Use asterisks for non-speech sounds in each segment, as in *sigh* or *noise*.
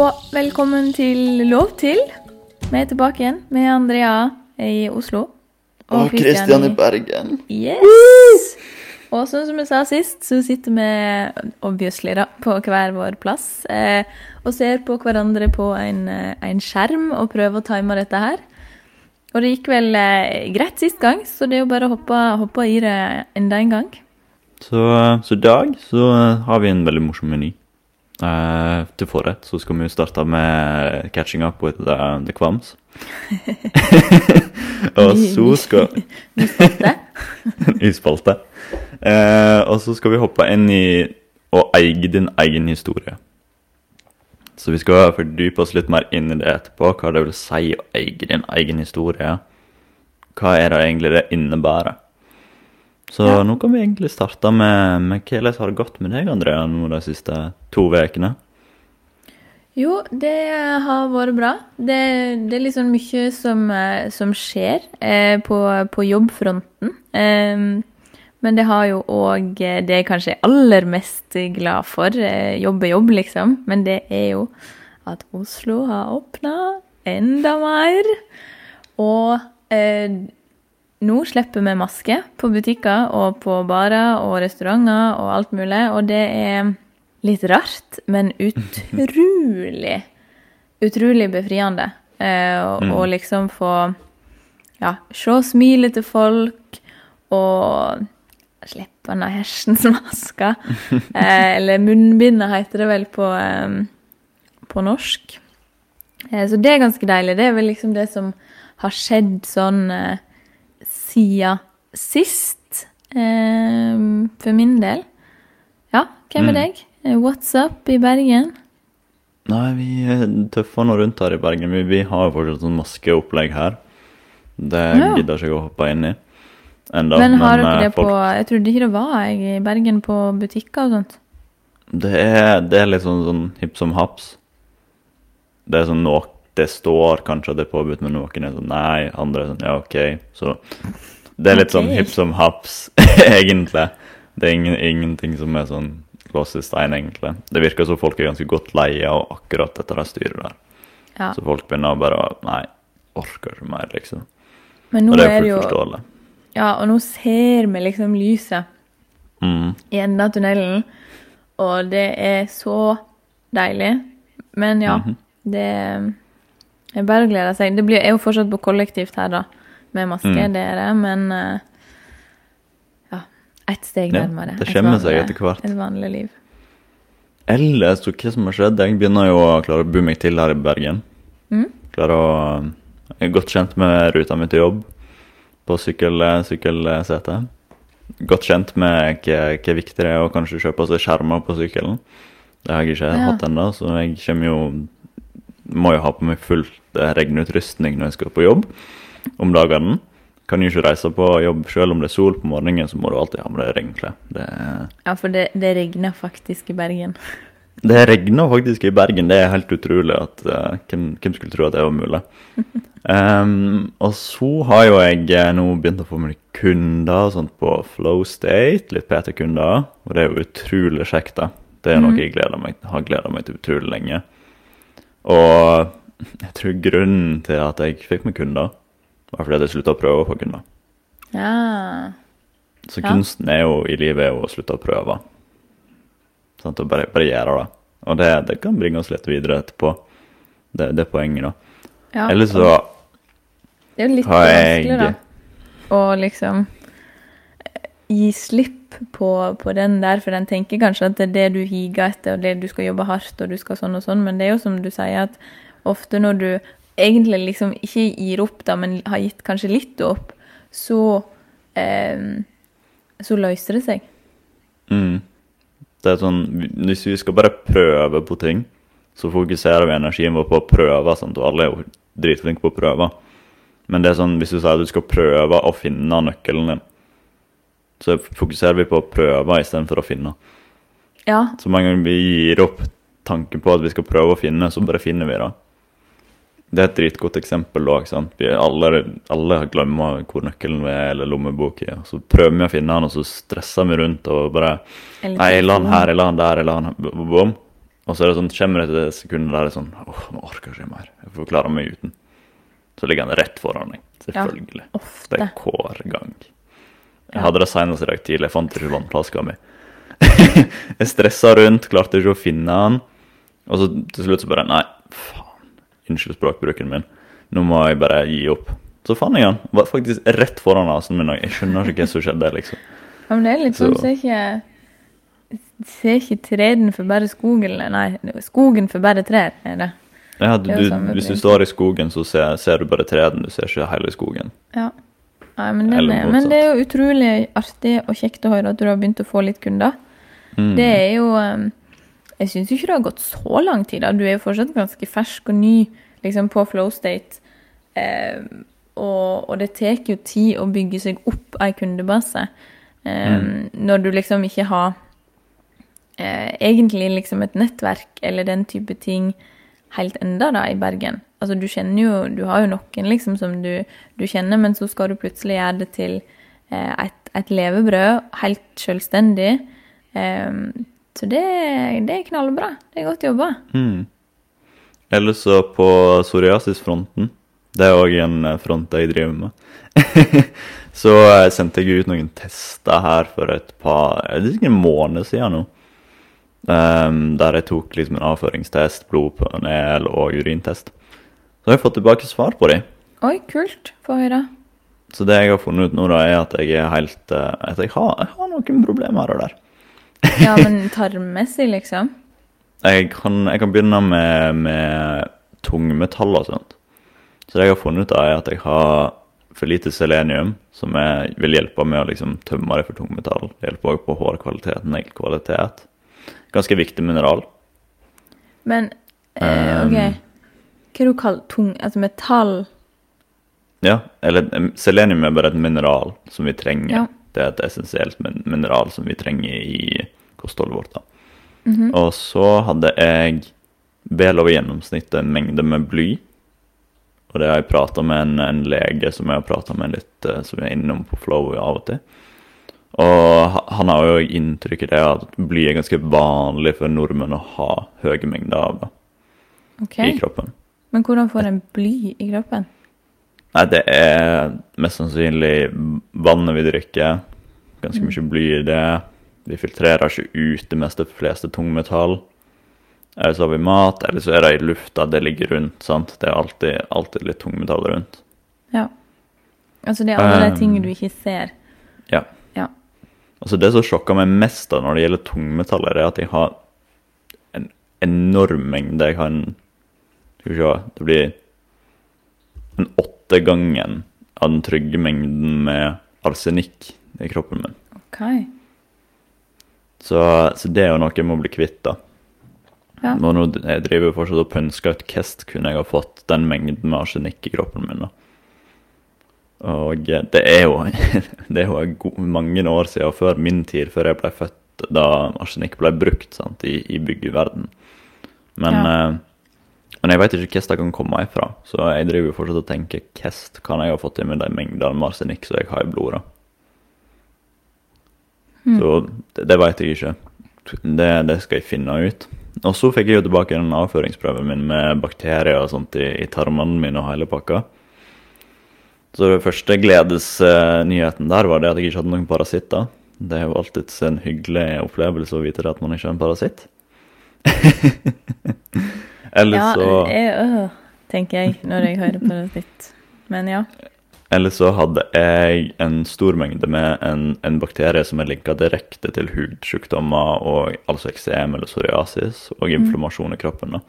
og velkommen til Lov til. Vi er tilbake igjen med Andrea i Oslo. Og Kristian i Bergen. Yes! Og sånn som jeg sa sist, så sitter vi obviously da, på hver vår plass eh, og ser på hverandre på en, eh, en, skjerm og prøver å time dette her. Og det gikk vel eh, greit sist gang, så det er jo bare å hoppe, hoppe i det enda en gang. Så, i dag så har vi en veldig morsom meny. Uh, til forrett så skal vi jo starte med 'Catching Up with the, the Kvams'. *laughs* og så skal *laughs* Ny spalte. *laughs* Ny spalte. Uh, og så skal vi hoppe inn i å eie din egen historie. Så vi skal fordype oss litt mer inn i det etterpå, hva det vil si å eie din egen historie. Hva er det egentlig det innebærer? Så ja. nå kan vi egentlig starte med, med hvordan har det gått med deg, Andrea, nå de siste to ukene? Jo, det har vært bra. Det, det er liksom mye som, eh, som skjer eh, på, på, jobbfronten. Eh, men det har jo òg eh, det jeg kanskje er aller mest glad for. Eh, jobb er jobb, liksom. Men det er jo at Oslo har åpna enda mer. Og eh, nå slipper vi maske på butikker og på barer og restauranter og alt mulig, og det er litt rart, men *laughs* utrolig, utrolig befriende. Eh, mm. Liksom få ja, se smilet til folk og slippe den hersens maska. *laughs* Eh, eller munnbindet, heter det vel på, eh, på norsk. Eh, så det er ganske deilig. Det er vel liksom det som har skjedd sånn eh, siden sist, eh, for min del. Ja, hvem er mm. deg? Eh, what's up i Bergen? Nei, vi tøffer nå rundt her i Bergen. Vi, vi har fortsatt sånn maskeopplegg her. Det ja. gidder ikke å hoppe inn i. Enda, men har dere det folk... på Jeg trodde ikke det var jeg i Bergen på butikker og sånt. Det er, det er litt sånn, sånn hipp som haps. Det er sånn noe det står kanskje at det er påbudt, men noen er sånn nei, andre er sånn ja, OK. Så det er litt sånn okay. sånn hipp som haps, *laughs* egentlig. Det er ingen, ingenting som er sånn låst i stein, egentlig. Det virker som folk er ganske godt leie av akkurat dette det styret der. Ja. Så folk begynner bare å Nei, orker ikke mer, liksom. Men nå og det er, er jo forståelig. Ja, og nå ser vi liksom lyset mm. i enden av tunnelen, og det er så deilig. Men ja, mm -hmm. det jeg bare gleder seg. Det blir, er jo fortsatt på kollektivt her, da, med maske, mm. det er det, men uh, ja, ett steg nærmere. Ja, det kommer seg etter hvert. Et vanlig liv. Ellers, hva som har skjedd? Jeg begynner jo å klare å bo meg til her i Bergen. Mm. Klarer å Jeg er godt kjent med ruta mi til jobb på sykkel, sykkelsetet. Godt kjent med hva viktig det er å kanskje kjøpe seg skjermer på sykkelen. Det har jeg ikke ja. hatt ennå, så jeg kommer jo må jo ha på meg full regnutrustning når jeg skal på jobb om dagene. Kan jo ikke reise på jobb selv om det er sol på morgenen, så må du alltid ha med deg regnklær. Ja, for det, det, regner faktisk i Bergen. *laughs* Det regner faktisk i Bergen. Det er helt utrolig at uh, hvem, hvem, skulle tro at det var mulig. um, *laughs* og så har jo jeg eh, nå begynt å få meg kunder sånt på Flow State, litt PT-kunder, og det er jo utrolig kjekt. da. Det er noe mhm. jeg gleder meg, har gleda meg til utrolig lenge. Og *laughs* jeg tror grunnen til at jeg fikk meg kunder, var fordi jeg slutta å prøve på kunder. Ja. Så kunsten er jo i livet er jo å slutte å prøve. Sånn, å bare, bare gjøre det. Og det, det, kan bringe oss litt videre etterpå. Det, det er poenget, da. Ja, Eller så Det er jo litt vanskelig, da. Å liksom eh, gi slipp på, på, den der, for den tenker kanskje at det er det du higer etter, og det du skal jobbe hardt, og du skal sånn og sånn, men det er jo som du sier, at ofte når du egentlig liksom ikke gir opp, da, men har gitt kanskje litt opp, så eh, så løser det seg. Mm. Det er sånn, Hvis vi skal bare prøve på ting, så fokuserer vi energien vår på å prøve. Sant? Og alle er jo dritflinke på å prøve. Men det er sånn, hvis du sier at du skal prøve å finne nøkkelen din, så fokuserer vi på å prøve istedenfor å finne. Ja. Så mange ganger vi gir opp tanken på at vi skal prøve å finne, så bare finner vi det. Det er et dritgodt eksempel. òg. vi alle, alle glemmer hvor nøkkelen er eller lommeboka. Så prøver vi å finne den, og så stresser vi rundt og bare Nei, jeg la den her, jeg la den der, jeg la den Bom. Og så er det sånn, kommer det til sekundet der det er sånn åh, nå orker jeg ikke mer. Jeg får klare meg uten. Så ligger han rett foran deg. Selvfølgelig. Ja, Ofte. Det er hver gang. Jeg hadde det senest i dag tidlig. Jeg fant ikke vannflaska mi. *laughs* jeg stressa rundt, klarte ikke å finne den. Og så til slutt så bare Nei, faen. Unnskyld språkbruken min. Nå må jeg bare gi opp. Så fant jeg han. Var faktisk rett foran nesen min. Jeg skjønner ikke hva som skjedde. liksom. Ja, men det er litt sånn, Så- ikke Ser ikke treden for bare skogen, nei, skogen for bare trær, er det. Ja, du, Det er hvis du står i skogen, så ser, ser du bare trærne. Du ser ikke hele skogen. Ja. Nei, men, den men det er jo utrolig artig og kjekt å høre at du har begynt å få litt kunder. Mm. Det er jo um, Jeg syns ikke det har gått så lang tid. da. Du er jo fortsatt ganske fersk og ny liksom på flow state. Eh, og, og det tar jo tid å bygge seg opp ei kundebase. Eh, Når du liksom ikke har eh, egentlig liksom et nettverk eller den type ting helt enda da i Bergen. Altså du kjenner jo Du har jo noen liksom som du, du kjenner, men så skal du plutselig gjøre det til eh, et, et levebrød, helt selvstendig. Eh, så det, det er knallbra. Det er godt jobba. Mm. Ellers så på psoriasisfronten, det er òg en eh, front jeg driver med, *laughs* så eh, sendte jeg ut noen tester her for et par Det er ikke en måned siden nå. Um, der jeg tok liksom en avføringstest, blodpanel og urintest. Så har jeg fått tilbake svar på dem. Oi, kult. Få høre. Så det jeg har funnet ut nå, da, er at jeg er helt eh, At jeg har, jeg har noen problemer her og der. Ja, *laughs* men tarmmessig, liksom? Jeg kan, jeg kan begynne med, med tungmetall og sånt. Så det jeg har funnet ut er at jeg har for lite selenium, som jeg vil hjelpe med å liksom tømme det for tungmetall. Det hjelper også på hårkvalitet, neglekvalitet. Ganske viktig mineral. Men eh, OK. Hva er det du kaller tung Altså metall? Ja, eller selenium er bare et mineral som vi trenger. Ja. Det er et essensielt min mineral som vi trenger i kostholdet vårt. da. Mhm. Og så hadde jeg vel over gjennomsnittet en mengde med bly. Og det har jeg prata med en, en lege som jeg har prata med litt, eh, som er innom på Flow av og til. Og han har jo inntrykk i det at bly er ganske vanlig for nordmenn å ha høye mengder av da, OK. i kroppen. Men hvordan får en bly i kroppen? Nei, det er mest sannsynlig vannet vi drikker. Ganske mye bly i det. Vi filtrerer ikke ut det meste fleste tungmetall. Eller så har vi mat, eller så er det i lufta det ligger rundt. sant? Det er alltid, alltid litt tungmetall rundt. Ja. Altså det er alle de Um, tingene du ikke ser. Ja. Ja. Altså Det som sjokker meg mest da når det gjelder tungmetaller, er at jeg har en enorm mengde. Jeg kan Skal vi se Det blir en åttegangen av den trygge mengden med arsenikk i kroppen min. OK. Så, så det er jo noe jeg må bli kvitt, da. Ja. Og nå jeg driver jeg fortsatt og pønsker ut hvordan kunne jeg ha fått den mengden med arsenikk i kroppen min. da. Og eh, det er jo, *laughs* det er jo mange år siden, før min tid, før jeg ble født, da arsenikk ble brukt sant, i, i byggeverden. Men, Ja. eh, men jeg vet ikke hvordan det kan komme ifra, så jeg driver jo fortsatt og tenker hvordan kan jeg ha fått i meg de mengdene arsenikk som jeg har i blodet. Så det, det vet jeg ikke. Det, det skal jeg finne ut. Og så fikk jeg jo tilbake den avføringsprøven min med bakterier og sånt i, i tarmene mine og hele pakka. Så det første gledesnyheten der var det at jeg ikke hadde noen parasitter. Det er jo alltid en hyggelig opplevelse å vite at man ikke er en parasitt. *laughs* Eller Ja, så jeg, øh, tenker jeg når jeg hører på det ditt. Men ja. Eller så hadde jeg en stor mengde med en, en bakterie som er linka direkte til hudsykdommer, og, altså eksem eller psoriasis, og inflammasjon i kroppen. da.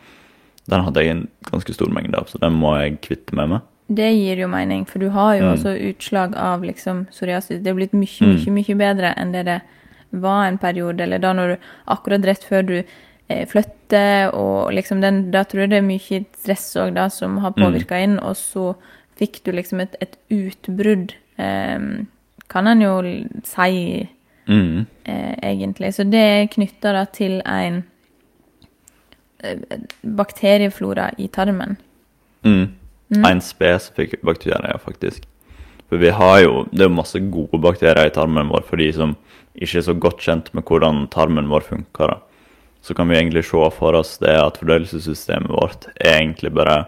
Den hadde jeg en ganske stor mengde av, så den må jeg kvitte med meg. Det gir jo mening, for du har jo Mm. også utslag av liksom psoriasis. Det er blitt mye, Mm. mye, mye bedre enn det det var en periode, eller da når du akkurat rett før du eh, flytter, og liksom den Da tror jeg det er mye stress òg, da, som har Mm. inn, og så fikk du liksom et, et utbrudd, eh, kan en jo si, Mm. eh, egentlig. Så det er knytta da til en eh, bakterieflora i tarmen. Mm. En spesifikk bakterie, faktisk. For vi har jo Det er jo masse gode bakterier i tarmen vår for de som ikke er så godt kjent med hvordan tarmen vår funker. da. Så kan vi egentlig se for oss det at fordøyelsessystemet vårt er egentlig bare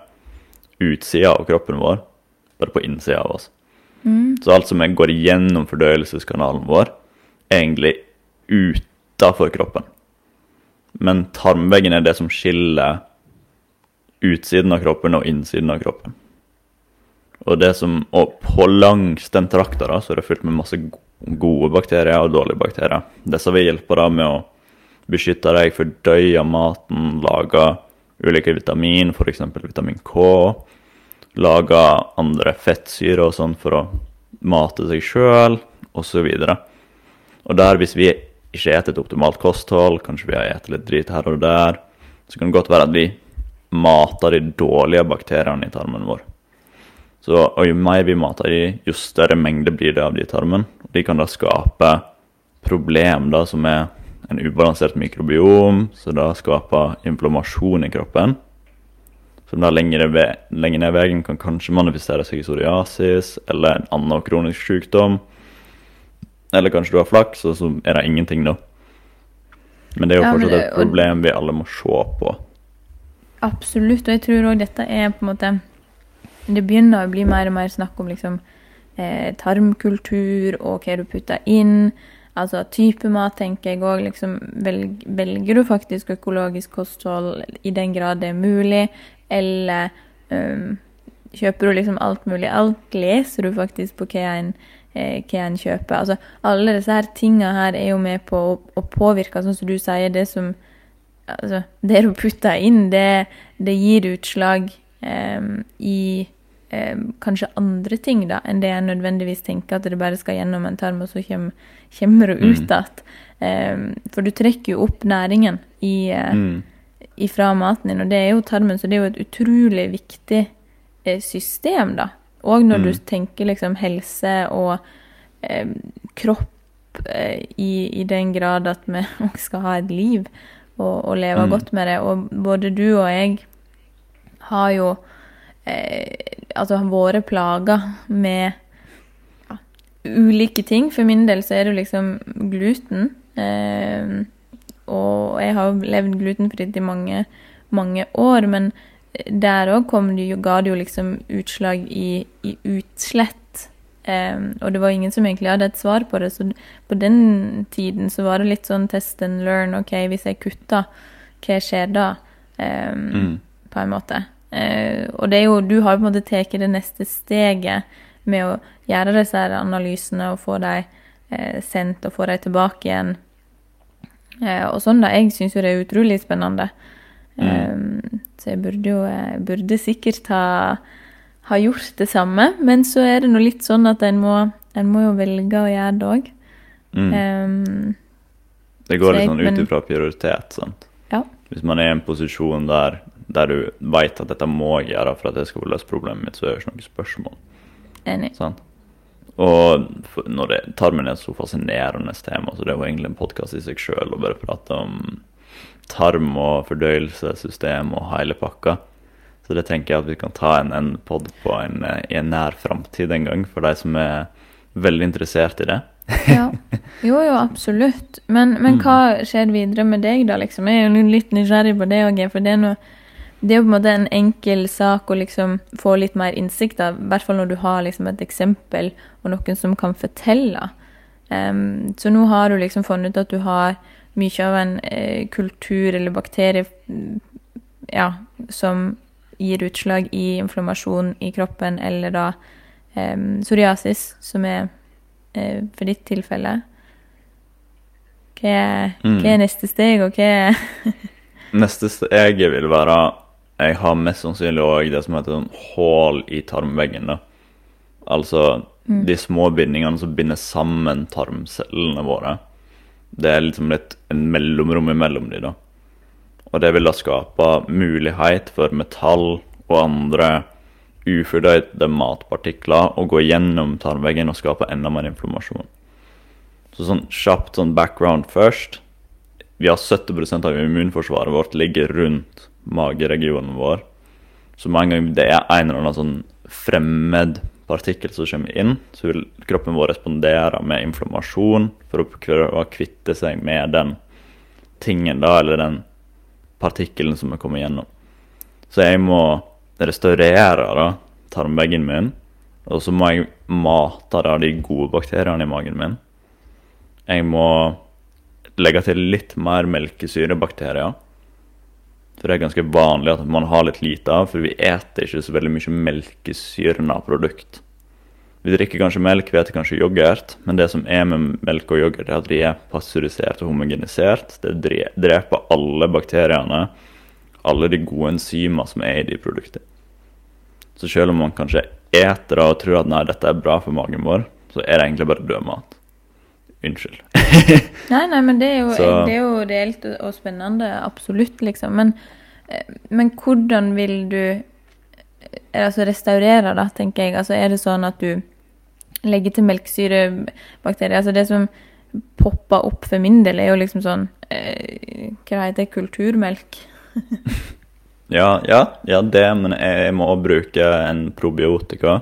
utsida av kroppen vår, bare på innsida av oss. Så alt som går gjennom fordøyelseskanalen vår, er egentlig utafor kroppen. Men tarmveggen er det som skiller utsiden av kroppen og innsiden av kroppen. Og, det som, og på langs den trakta da, så er det fylt med masse gode bakterier og dårlige bakterier. Disse vil hjelpe deg med å beskytte deg, fordøye maten, lage ulike vitamin, f.eks. vitamin K. Lage andre fettsyrer og sånn for å mate seg sjøl, osv. Og der, hvis vi ikke spiser et optimalt kosthold, kanskje vi har spist litt drit her og der, så kan det godt være at vi mater de dårlige bakteriene i tarmen vår. Så, og jo mer vi mater de, jo større mengde blir det av de i tarmen. De kan da skape problem da, som er en ubalansert mikrobiom, så da skaper inflammasjon i kroppen. Som da lenger, lenger ned veien kan kanskje manifestere seg i psoriasis eller en annen kronisk sykdom. Eller kanskje du har flaks, og så er det ingenting, da. Men det er jo Ja, fortsatt det- et problem vi alle må se på. Absolutt, og jeg tror òg dette er på en måte Det begynner å bli mer og mer snakk om liksom eh, tarmkultur og hva du putter inn. Altså type mat, tenker jeg òg. Liksom, velg, velger du faktisk økologisk kosthold i den grad det er mulig, eller um, kjøper du liksom alt mulig? Alt leser du faktisk på hva en, eh, hva en kjøper. Altså, alle disse her tinga her er jo med på å, å påvirke, sånn som du sier, det som altså, det du putter inn, det, det gir utslag em, i em, kanskje andre ting da, enn det jeg nødvendigvis tenker at det bare skal gjennom en tarm, og så kommer, det ut igjen. Em, for du trekker jo opp næringen i, eh, Mm. ifra maten din, og det er jo tarmen, så det er jo et utrolig viktig eh, system, da. Og når Mm. du tenker liksom helse og eh, kropp eh, i, i den grad at vi *laughs* skal ha et liv og, og leve Mm. godt med det. Og både du og jeg har jo eh, altså vært plaga med ja, ulike ting. For min del så er det liksom gluten. Eh, og jeg har jo levd glutenfritt i mange, mange år, men der òg ga det jo liksom utslag i, i utslett. Um, og det var ingen som egentlig hadde et svar på det, så på den tiden så var det litt sånn test and learn. OK, hvis jeg kutter, hva skjer da? Um, Mm. På en måte. Eh, og det er jo, du har jo på en måte tatt det neste steget med å gjøre disse her analysene og få dem eh, sendt og få dem tilbake igjen. Eh, og sånn da, Jeg syns jo det er utrolig spennende. Eh, så jeg burde jo jeg burde sikkert ha, ha gjort det samme. Men så er det nå litt sånn at en må, en må jo velge å gjøre det òg. Mm. Det går litt sånn ut ifra prioritet. sant? ja. Hvis man er i en posisjon der, der du veit at dette må jeg gjøre for at jeg skal få løst problemet mitt, så er det ikke noe spørsmål. Enig. Sånn? Og når det, tarmen er et så fascinerende tema, så det er jo egentlig en podkast i seg sjøl å bare prate om tarm og fordøyelsessystem og hele pakka. Så det tenker jeg at vi kan ta en, en pod på en, i en nær framtid en gang, for de som er veldig interessert i det. Ja. Jo, jo, absolutt. Men, men hva skjer videre med deg, da? liksom? Jeg er jo litt nysgjerrig på det òg, for det er, noe, det er jo på en måte en enkel sak å liksom få litt mer innsikt av, i hvert fall når du har liksom et eksempel og noen som kan fortelle. Um, så nå har du liksom funnet ut at du har mye av en eh, kultur eller bakterie mm, ja, som gir utslag i inflammasjon i kroppen, eller da um, psoriasis, som er eh, for ditt tilfelle. Hva er, Mm. hva er neste steg, og hva er *laughs* Neste steg vil være Jeg har mest sannsynlig òg det som heter sånn hull i tarmveggen. da. Altså de små bindingene som binder sammen tarmcellene våre. Det er liksom litt en mellomrom imellom de da. Og det vil da skape mulighet for metall og andre ufordøyde matpartikler å gå gjennom tarmveggen og skape enda mer inflammasjon. Så sånn kjapt sånn background først. Vi har 70% av immunforsvaret vårt ligger rundt mageregionen vår. Så med en gang det er en eller annen sånn fremmed partikkel som kommer inn, så vil kroppen vår respondere med inflammasjon for å prøve å kvitte seg med den tingen, da, eller den partikkelen som er kommet gjennom. Så jeg må restaurere da, tarmveggen min, og så må jeg mate da, de gode bakteriene i magen min. Jeg må legge til litt mer melkesyrebakterier. For det er ganske vanlig at man har litt lite av, for vi eter ikke så veldig mye melkesyrna produkt. Vi drikker kanskje melk, vi spiser kanskje yoghurt, men det som er med melk og yoghurt, er at de er pasteurisert og homogenisert. Det dreper alle bakteriene, alle de gode enzymer som er i de produktene. Så selv om man kanskje eter det og tror at nei, dette er bra for magen vår, så er det egentlig bare død mat. Unnskyld. *laughs* nei, nei, men det er jo, det er jo reelt og spennende. Absolutt, liksom. Men, eh, men hvordan vil du eh, altså restaurere, da, tenker jeg? Altså, er det sånn at du legger til melkesyrebakterier? Altså, det som popper opp for min del, er jo liksom sånn eh, Hva heter det? Kulturmelk? *laughs* ja, ja, ja, det, men jeg, jeg må bruke en probiotika,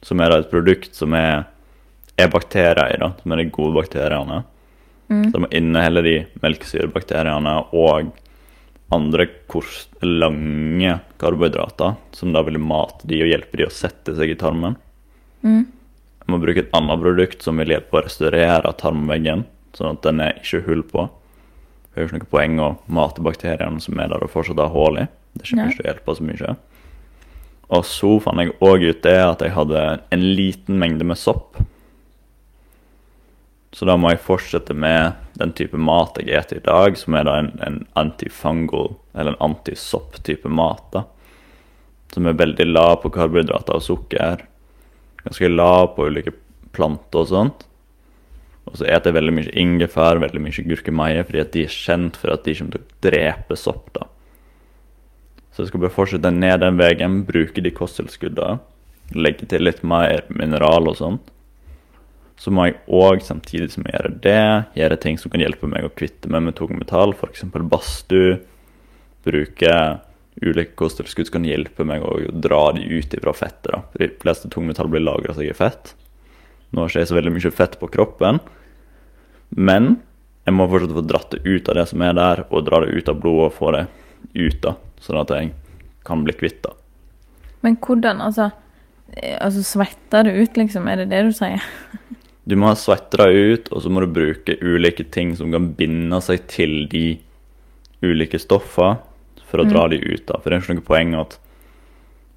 som er et produkt som er er bakterier i, da, som er de gode bakteriene. Mm. Som inneholder de melkesyrebakteriene og andre kors, lange karbohydrater, som da vil mate de og hjelpe de å sette seg i tarmen. Mm. Jeg må bruke et annet produkt som vil hjelpe å restaurere tarmveggen, sånn at den er ikke hull på. Det er jo ikke noe poeng å mate bakteriene som er der og fortsatt har hull i. Det er ikke til å hjelpe så mye. Og så fant jeg òg ut det at jeg hadde en liten mengde med sopp så da må jeg fortsette med den type mat jeg spiser i dag, som er da en, en antifungal, eller en antisopp-type mat. da. Som er veldig lav på karbohydrater og sukker. Ganske lav på ulike planter og sånt. Og så spiser jeg veldig mye ingefær, veldig mye gurkemeie, fordi at de er kjent for at de kommer til å drepe sopp. da. Så jeg skal bare fortsette ned den veien, bruke de kosttilskuddene. Legge til litt mer mineral og sånt så må jeg òg, samtidig som jeg gjør det, gjøre ting som kan hjelpe meg å kvitte meg med tungmetall, f.eks. badstue. Bruke ulike kosttilskudd som kan hjelpe meg å dra de ut fra fettet. da. De fleste tungmetall blir lagra seg i fett. Nå har jeg så veldig mye fett på kroppen, men jeg må fortsatt få dratt det ut av det som er der, og dra det ut av blodet og få det ut, da, sånn at jeg kan bli kvitt det. Men hvordan, altså, altså Svetter du ut, liksom? Er det det du sier? *laughs* Du må ha svetta ut, og så må du bruke ulike ting som kan binde seg til de ulike stoffene for å dra mm. de ut. da. For det er ikke noe poeng at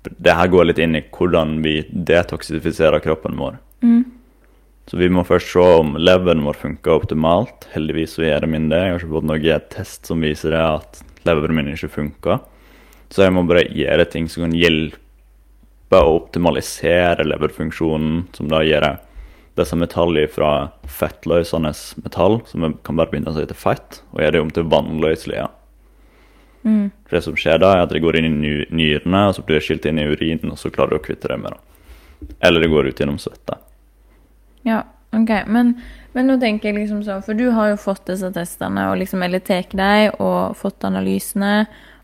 det her går litt inn i hvordan vi detoksifiserer kroppen vår. Mm. Så vi må først se om leveren vår funker optimalt. Heldigvis så gjør min det. Jeg har ikke fått noen test som viser det at leveren min ikke funker. Så jeg må bare gjøre ting som kan hjelpe å optimalisere leverfunksjonen, som da gjør det disse metallene fra fettløsende metall, som kan bare binde seg til fett, og gjøre det om til vannløselige. Mm. Det som skjer da, er at det går inn i nyrene, og så blir det skilt inn i urinen, og så klarer du å kvitte deg med det. Eller det går ut gjennom svette. Ja, ok. Men, men, nå tenker jeg liksom sånn, for du har jo fått disse testene, og liksom eller tar deg, og fått analysene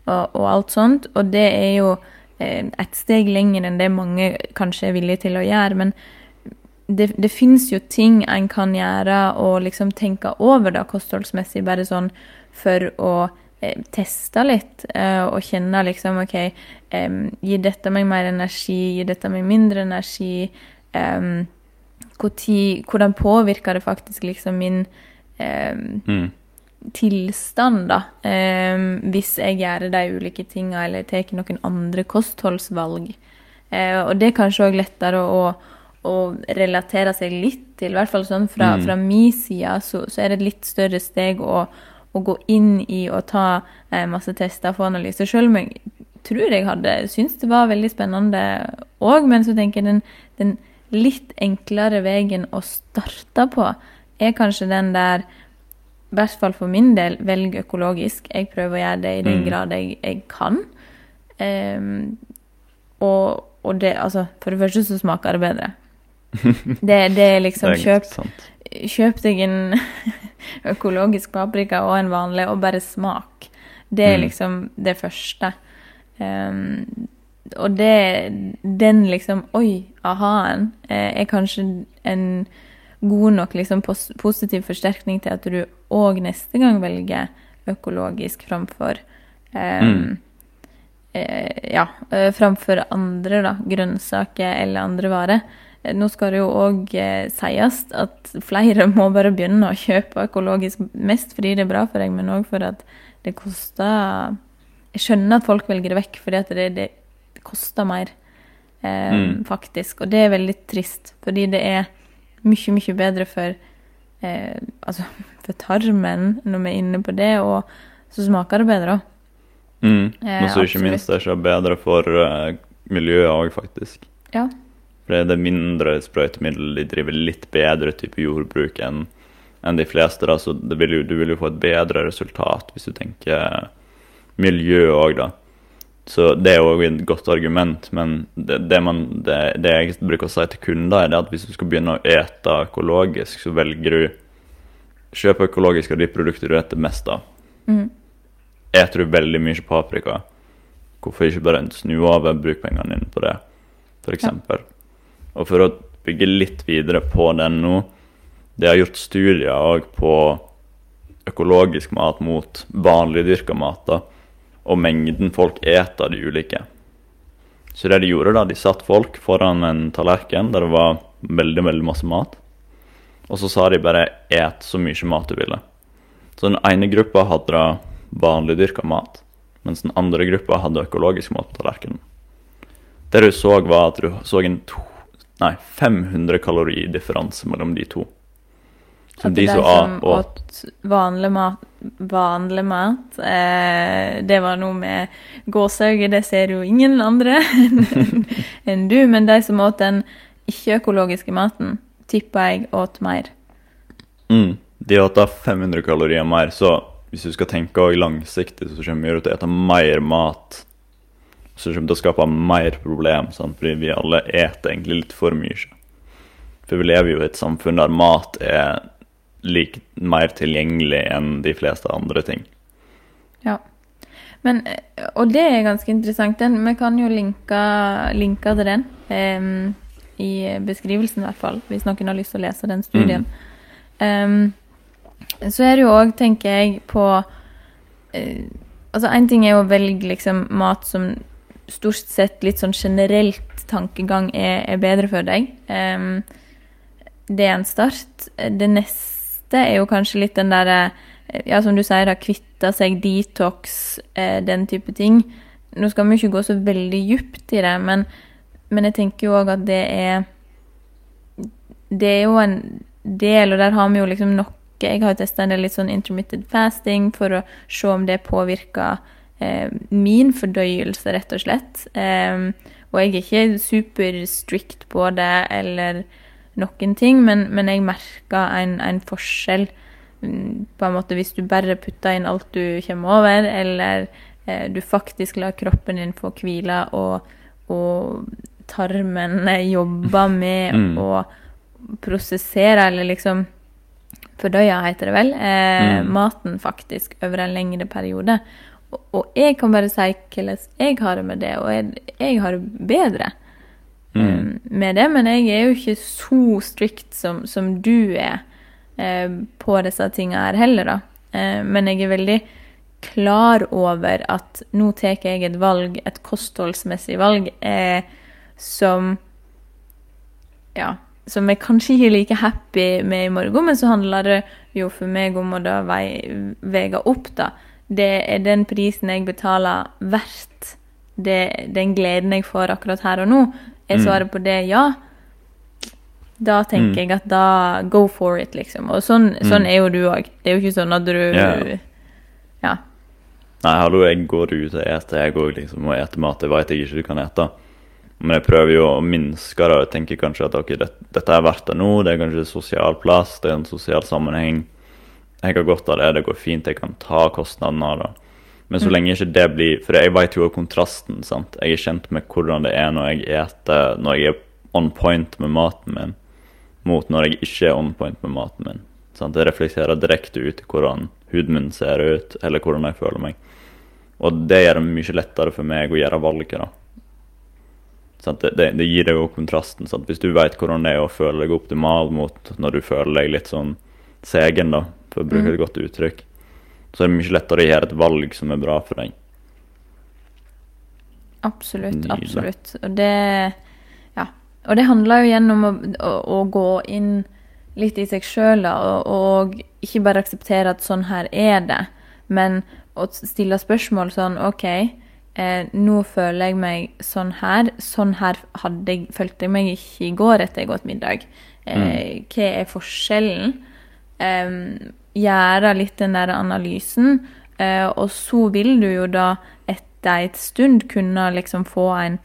og, og, alt sånt, og det er jo eh, et steg lenger enn det mange kanskje er villige til å gjøre. men det, det fins jo ting en kan gjøre og liksom tenke over da kostholdsmessig, bare sånn for å eh, teste litt eh, og kjenne liksom OK, eh, gir dette meg mer energi, gir dette meg mindre energi? hvordan påvirker det faktisk liksom min mm. tilstand, da? hvis jeg gjør de ulike tinga eller tar noen andre kostholdsvalg? Eh, og det er kanskje òg lettere å å relatere seg litt til. I hvert fall sånn fra, mm. fra min side så, så, er det et litt større steg å, å gå inn i og ta eh, masse tester for analyse. Selv om jeg tror jeg hadde syntes det var veldig spennende òg, men så tenker jeg den, den litt enklere veien å starte på er kanskje den der i hvert fall for min del, velg økologisk. Jeg prøver å gjøre det i den mm. grad jeg, jeg kan. Um, og, og det, altså, for det første så smaker det bedre. *laughs* Det, det er liksom det er kjøp, kjøp deg en *laughs* økologisk paprika og en vanlig, og bare smak. Det er mm. liksom det første. Um, og det Den liksom Oi, aha-en eh, er kanskje en god nok liksom, positiv forsterkning til at du òg neste gang velger økologisk framfor eh, Mm. eh, Ja, eh, framfor andre da, grønnsaker eller andre varer. Eh, Nå skal det jo òg eh, sies at flere *laughs* må bare begynne å kjøpe økologisk, mest fordi det er bra for deg, men òg for at det koster Jeg skjønner at folk velger det vekk, fordi det, det, det koster mer, eh, Mm. faktisk. Og det er veldig trist, fordi det er mye, mye bedre for eh, altså, *laughs* for tarmen, når vi er inne på det, og så smaker det bedre òg. Mm. Eh, Og så ikke minst er det ikke bedre for eh, miljøet òg, faktisk. Ja. For det er mindre sprøytemiddel, de driver litt bedre type jordbruk enn enn de fleste. da, Så det vil jo, du vil jo få et bedre resultat hvis du tenker miljø òg, da. Så det er òg et godt argument, men det, det, man, det, det jeg bruker å si til kunder, er det at hvis du skal begynne å ete økologisk, så velger du Kjøp økologisk av de produkter du spiser mest av. Mm. Eter du veldig mye paprika, hvorfor ikke bare snu over brukpengene dine på det, f.eks. eksempel Og for å bygge litt videre på den nå Det har gjort studier òg på økologisk mat mot vanlig dyrka mat, da, og mengden folk eter av de ulike. Så det de gjorde, da, de satt folk foran en tallerken der det var veldig, veldig masse mat. Og så sa de bare 'et så mye mat du ville'. Så den ene gruppa hadde da vanlig dyrka mat, mens den andre gruppa hadde økologisk mat på tallerkenen. Det du så, var at du så en nei, 500 kaloridifferanse mellom de to. Så At de som åt åt vanlig mat, vanlig mat eh, Det var noe med gåsehud, det ser jo ingen andre enn *laughs* enn du. Men de som åt den ikke-økologiske maten, tipper jeg åt mer. mm, De åt da 500 kalorier mer, så hvis du skal tenke langsiktig, så kommer du til å ete mer mat. Så kommer det å skape mer problem, sant? fordi vi alle eter egentlig litt for mye. For vi lever jo i et samfunn der mat er like mer tilgjengelig enn de fleste andre ting. Ja. Men, eh, og det er ganske interessant. Den, vi kan jo linke, linke til den um, i beskrivelsen, i hvert fall, hvis noen har lyst til å lese den studien. Em, så er det jo òg, tenker jeg, på uh, Altså, én ting er jo å velge liksom mat som stort sett litt sånn generelt tankegang er, er bedre for deg. Um, det er en start. Det neste er jo kanskje litt den derre ja, som du sier, da, kvitte seg, detox, eh, den type ting. Nå skal vi ikke gå så veldig djupt i det, men, men jeg tenker jo òg at det er Det er jo en del, og der har vi jo liksom noe Jeg har jo testa en del litt sånn intermittent fasting for å se om det påvirker min fordøyelse, rett og slett. Eh, og jeg er ikke super strict på det eller noen ting, men, men jeg merker en, en forskjell mm, på en måte hvis du bare putter inn alt du kommer over, eller eh, du faktisk lar kroppen din få hvile, og, og tarmen *laughs* jobber med Mm. å prosessere, eller liksom fordøye, heter det vel, eh, Mm. maten faktisk over en lengre periode. Og, jeg kan bare si hvordan jeg har det med det, og jeg, jeg har det bedre Mm. med det, men jeg er jo ikke så strict som, som du er eh, på disse tingene her heller, da. Eh, men jeg er veldig klar over at nå tar jeg et valg, et kostholdsmessig valg, eh, som Ja, som jeg kanskje ikke er like happy med i morgen, men så handler det jo for meg om å da vei- veie opp, da. Det er den prisen jeg betaler verdt det, den gleden jeg får akkurat her og nå. Er Mm. svaret på det ja? Da tenker Mm. jeg at da go for it, liksom. Og sånn, sånn er jo du òg. Det er jo ikke sånn at du Ja. Ja. Nei, hallo, jeg går ut og eter, jeg òg, liksom, og eter mat jeg vet jeg ikke du kan ete. Men jeg prøver jo å minske det og tenker kanskje at ok, det, dette er verdt det nå, det er kanskje sosial plass, det er en sosial sammenheng. Jeg har godt av det, det går fint, jeg kan ta kostnaden av det. Men så Mm. lenge ikke det blir For jeg vet jo kontrasten, sant. Jeg er kjent med hvordan det er når jeg eter, når jeg er on point med maten min, mot når jeg ikke er on point med maten min. Sant? Det reflekterer direkte ut i hvordan huden min ser ut, eller hvordan jeg føler meg. Og det gjør det mye lettere for meg å gjøre valget, da. Sant? Det, det, det gir deg jo kontrasten. Sant? Hvis du vet hvordan det er å føle deg optimal mot når du føler deg litt sånn segen, da, for å bruke et godt uttrykk, så er det mye lettere å gjøre et valg som er bra for deg. Absolutt, Nydelig. absolutt. Og det Ja. Og det handler jo igjen om å, å, å gå inn litt i seg sjøl, og, og ikke bare akseptere at sånn her er det, men å stille spørsmål sånn OK, eh, nå føler jeg meg sånn her. Sånn her hadde jeg, følte jeg meg ikke i går etter jeg åt middag. Eh, Hva er forskjellen? um, gjøre litt den der analysen, eh, og så vil du jo da etter en stund kunne liksom få en,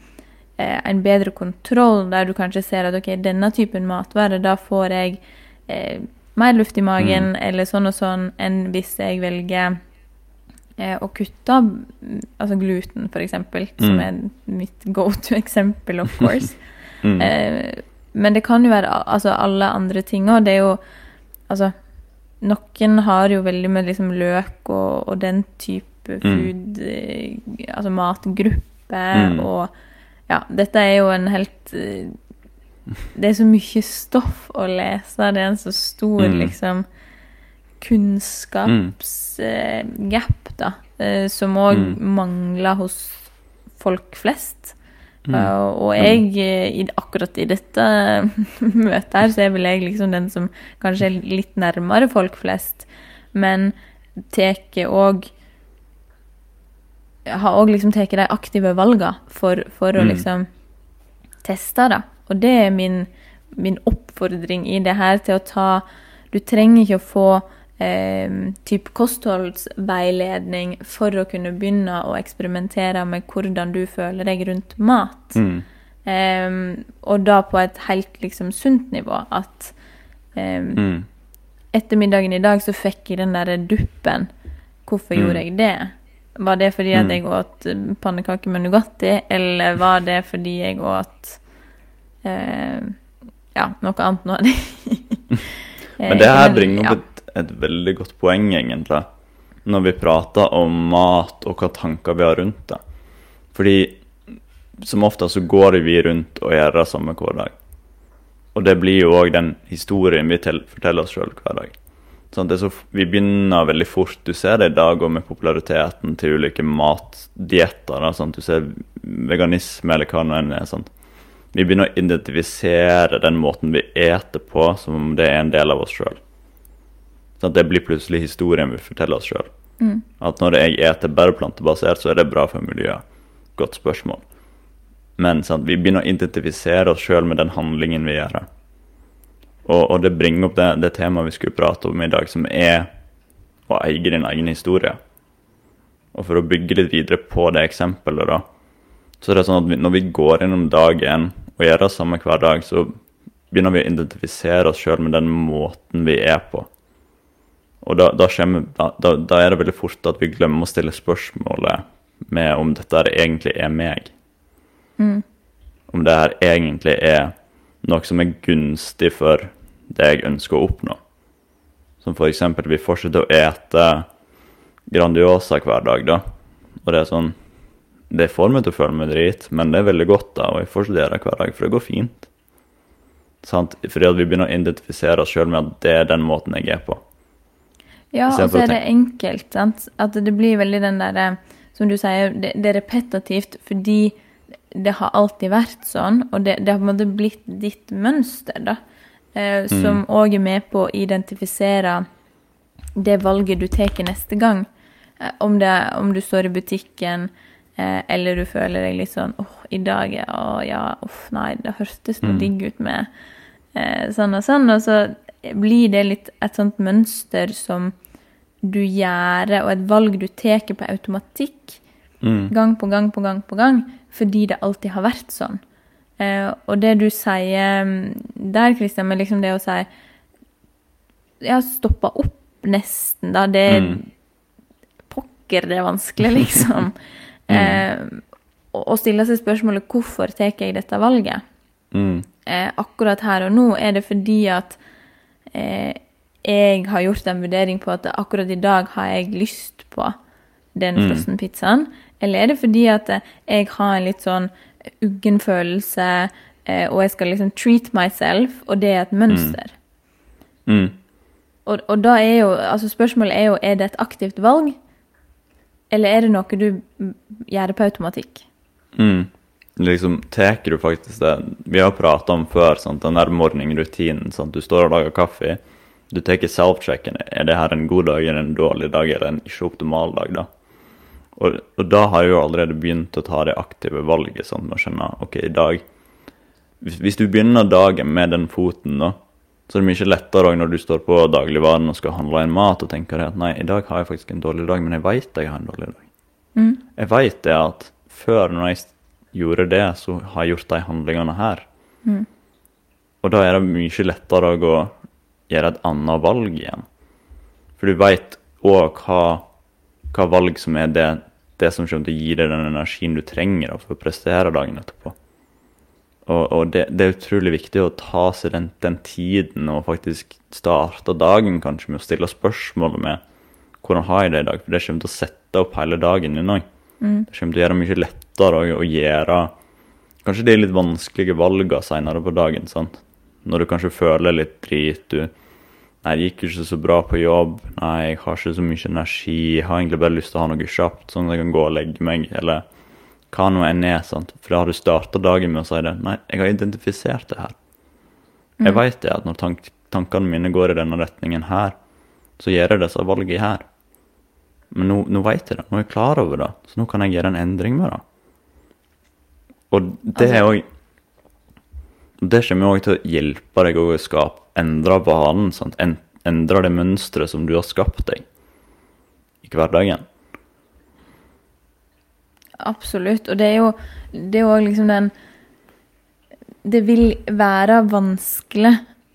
eh, en bedre kontroll, der du kanskje ser at ok, denne typen matvare, da får jeg eh, mer luft i magen, eller sånn og sånn, enn hvis jeg velger eh, å kutte mm, altså gluten, for eksempel, som Mm. er mitt go to-eksempel, *laughs* of course. *laughs* Mm. Eh, men det kan jo være altså, alle andre ting òg. Det er jo Altså, noen har jo veldig med liksom løk og, og den type food mm. Altså matgruppe Mm. og Ja, dette er jo en helt eh, Det er så mye stoff å lese. Det er en så stor, Mm. liksom kunnskapsgap, da, eh, som òg Mm. mangler hos folk flest. Mm. Uh, og jeg, eh, i, akkurat i dette *laughs* møtet her, så er vel jeg liksom den som kanskje er litt nærmere folk flest, men tar òg Har òg liksom tatt de aktive valgene for, for å Mm. liksom teste det. Og det er min, min oppfordring i det her til å ta Du trenger ikke å få eh, typ kostholdsveiledning for å kunne begynne å eksperimentere med hvordan du føler deg rundt mat. Mm. Em, og da på et helt liksom sunt nivå. At em, Mm. etter middagen i dag så fikk jeg den derre duppen. Hvorfor Mm. gjorde jeg det? Var det fordi at Mm. jeg åt eh, pannekaker med Nugatti, eller var det fordi jeg åt eh, ja, noe annet nå? *laughs* Men det her Eh, bringer ja. Et, veldig godt poeng, egentlig. Når vi prater om mat og hva tanker vi har rundt det. Fordi som ofte så går vi rundt og gjør det samme hver dag. Og det blir jo òg den historien vi forteller oss sjøl hver dag. Sånn, så, vi begynner veldig fort. Du ser det i dag òg med populariteten til ulike matdietter. Sånn. Du ser veganisme eller hva det enn er. Sånn. Vi begynner å identifisere den måten vi eter på, som om det er en del av oss sjøl. Sånn, det blir plutselig historien vi forteller oss sjøl. Mm. At når jeg eter bare plantebasert, så er det bra for miljøet. Godt spørsmål. Men sant, vi begynner å identifisere oss sjøl med den handlingen vi gjør. Og, og det bringer opp det, det temaet vi skulle prate om i dag, som er å eie din egen historie. Og for å bygge litt videre på det eksempelet, da, så er det sånn at vi, når vi går gjennom dagen og gjør det samme hver dag, så begynner vi å identifisere oss sjøl med den måten vi er på. Og da, da, kommer, da, da, er det veldig fort at vi glemmer å stille spørsmålet med om dette egentlig er meg. Mm. Om det her egentlig er noe som er gunstig for det jeg ønsker å oppnå. Som for eksempel vi fortsetter å ete Grandiosa hver dag, da. Og det er sånn Det får meg til å føle meg drit, men det er veldig godt, da, og jeg fortsetter det hver dag, for det går fint. Sant? Fordi at vi begynner å identifisere oss sjøl med at det er den måten jeg er på. Ja, og så er det enkelt. Sant? At det blir veldig den derre Som du sier, det, det er repetitivt fordi det har alltid vært sånn, og det, det har på en måte blitt ditt mønster, da. Eh, som òg er med på å identifisere det valget du tar neste gang. Eh, om, det, om du står i butikken, eh, eller du føler deg litt sånn åh, i dag er åh, ja, uff, nei, det hørtes noe Mm. digg ut med eh, sånn og sånn. Og så blir det litt et sånt mønster som du gjør, og et valg du tar på automatikk Mm. gang på gang på gang på gang, fordi det alltid har vært sånn. Eh, og det du sier mm, der, Kristian, med liksom det å si Ja, stoppa opp nesten, da. Det Mm. pokker det er vanskelig, liksom. *laughs* eh, og, og stille seg spørsmålet hvorfor tar jeg dette valget? Mm. eh, akkurat her og nå, er det fordi at eh, jeg har gjort en vurdering på at akkurat i dag har jeg lyst på den Mm. frossenpizzaen? Eller er det fordi at eh, jeg har en litt sånn uggen følelse, eh, og jeg skal liksom treat myself, og det er et mønster? Mm. Og, og da er jo Altså, spørsmålet er jo er det et aktivt valg, eller er det noe du mm, gjør på automatikk? Mm. Liksom, tar du faktisk det Vi har prata om før, sant? den der morgenrutinen. Sant? Du står og lager kaffe. Du tar self-checken. Er det her en god dag, eller en dårlig dag, eller en ikke optimal dag? da? Og, og da har jeg jo allerede begynt å ta det aktive valget, sånn med å skjønne ok, i dag hvis, hvis du begynner dagen med den foten, da, så er det mye lettere når du står på dagligvaren og skal handle inn mat og tenker at nei, i dag har jeg faktisk en dårlig dag, men jeg veit jeg har en dårlig dag. Mm. Jeg veit det at før når jeg gjorde det, så har jeg gjort de handlingene her. Mm. Og da er det mye lettere å gjøre et annet valg igjen. For du veit òg hva, hva, valg som er det, det som kommer til å gi deg den energien du trenger for å prestere dagen etterpå. Og, og det, det, er utrolig viktig å ta seg den, den, tiden og faktisk starte dagen kanskje med å stille spørsmålet med hvordan har jeg det i dag? For det kommer til å sette opp hele dagen din òg. Mm. Det kommer til å gjøre det mye lettere å, å gjøre kanskje de litt vanskelige valgene senere på dagen. sant? Når du kanskje føler litt drit. du Nei, det gikk ikke så bra på jobb. Nei, jeg har ikke så mye energi. Jeg har egentlig bare lyst til å ha noe kjapt, sånn at jeg kan gå og legge meg. Eller hva nå enn er. sant? For da har du starta dagen med å si det. Nei, jeg har identifisert det her. Jeg Mm. veit det at når tank tankene mine går i denne retningen her, så gjør jeg disse valgene her. Men nå, nå veit jeg det. Nå er jeg klar over det. Så nå kan jeg gjøre en endring med det. Og det er òg Det kommer òg til å hjelpe deg å skape endre vanen. sant? Endre det mønsteret som du har skapt deg i hverdagen. Absolutt. Og det er jo det er jo liksom den Det vil være vanskelig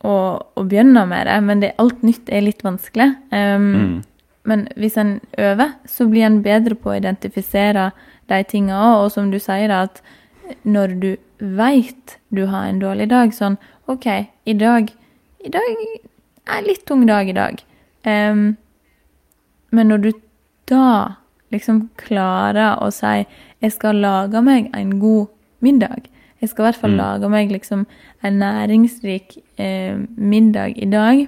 å, å begynne med det, men det, alt nytt er litt vanskelig. Um, Mm. Men hvis en øver, så blir en bedre på å identifisere de tinga òg. Og som du sier, da, at når du veit du har en dårlig dag, sånn OK, i dag I dag er en litt tung dag i dag. Um, men når du da liksom klarer å si jeg skal lage meg en god middag. Jeg skal i hvert fall Mm. lage meg liksom en næringsrik eh, middag i dag.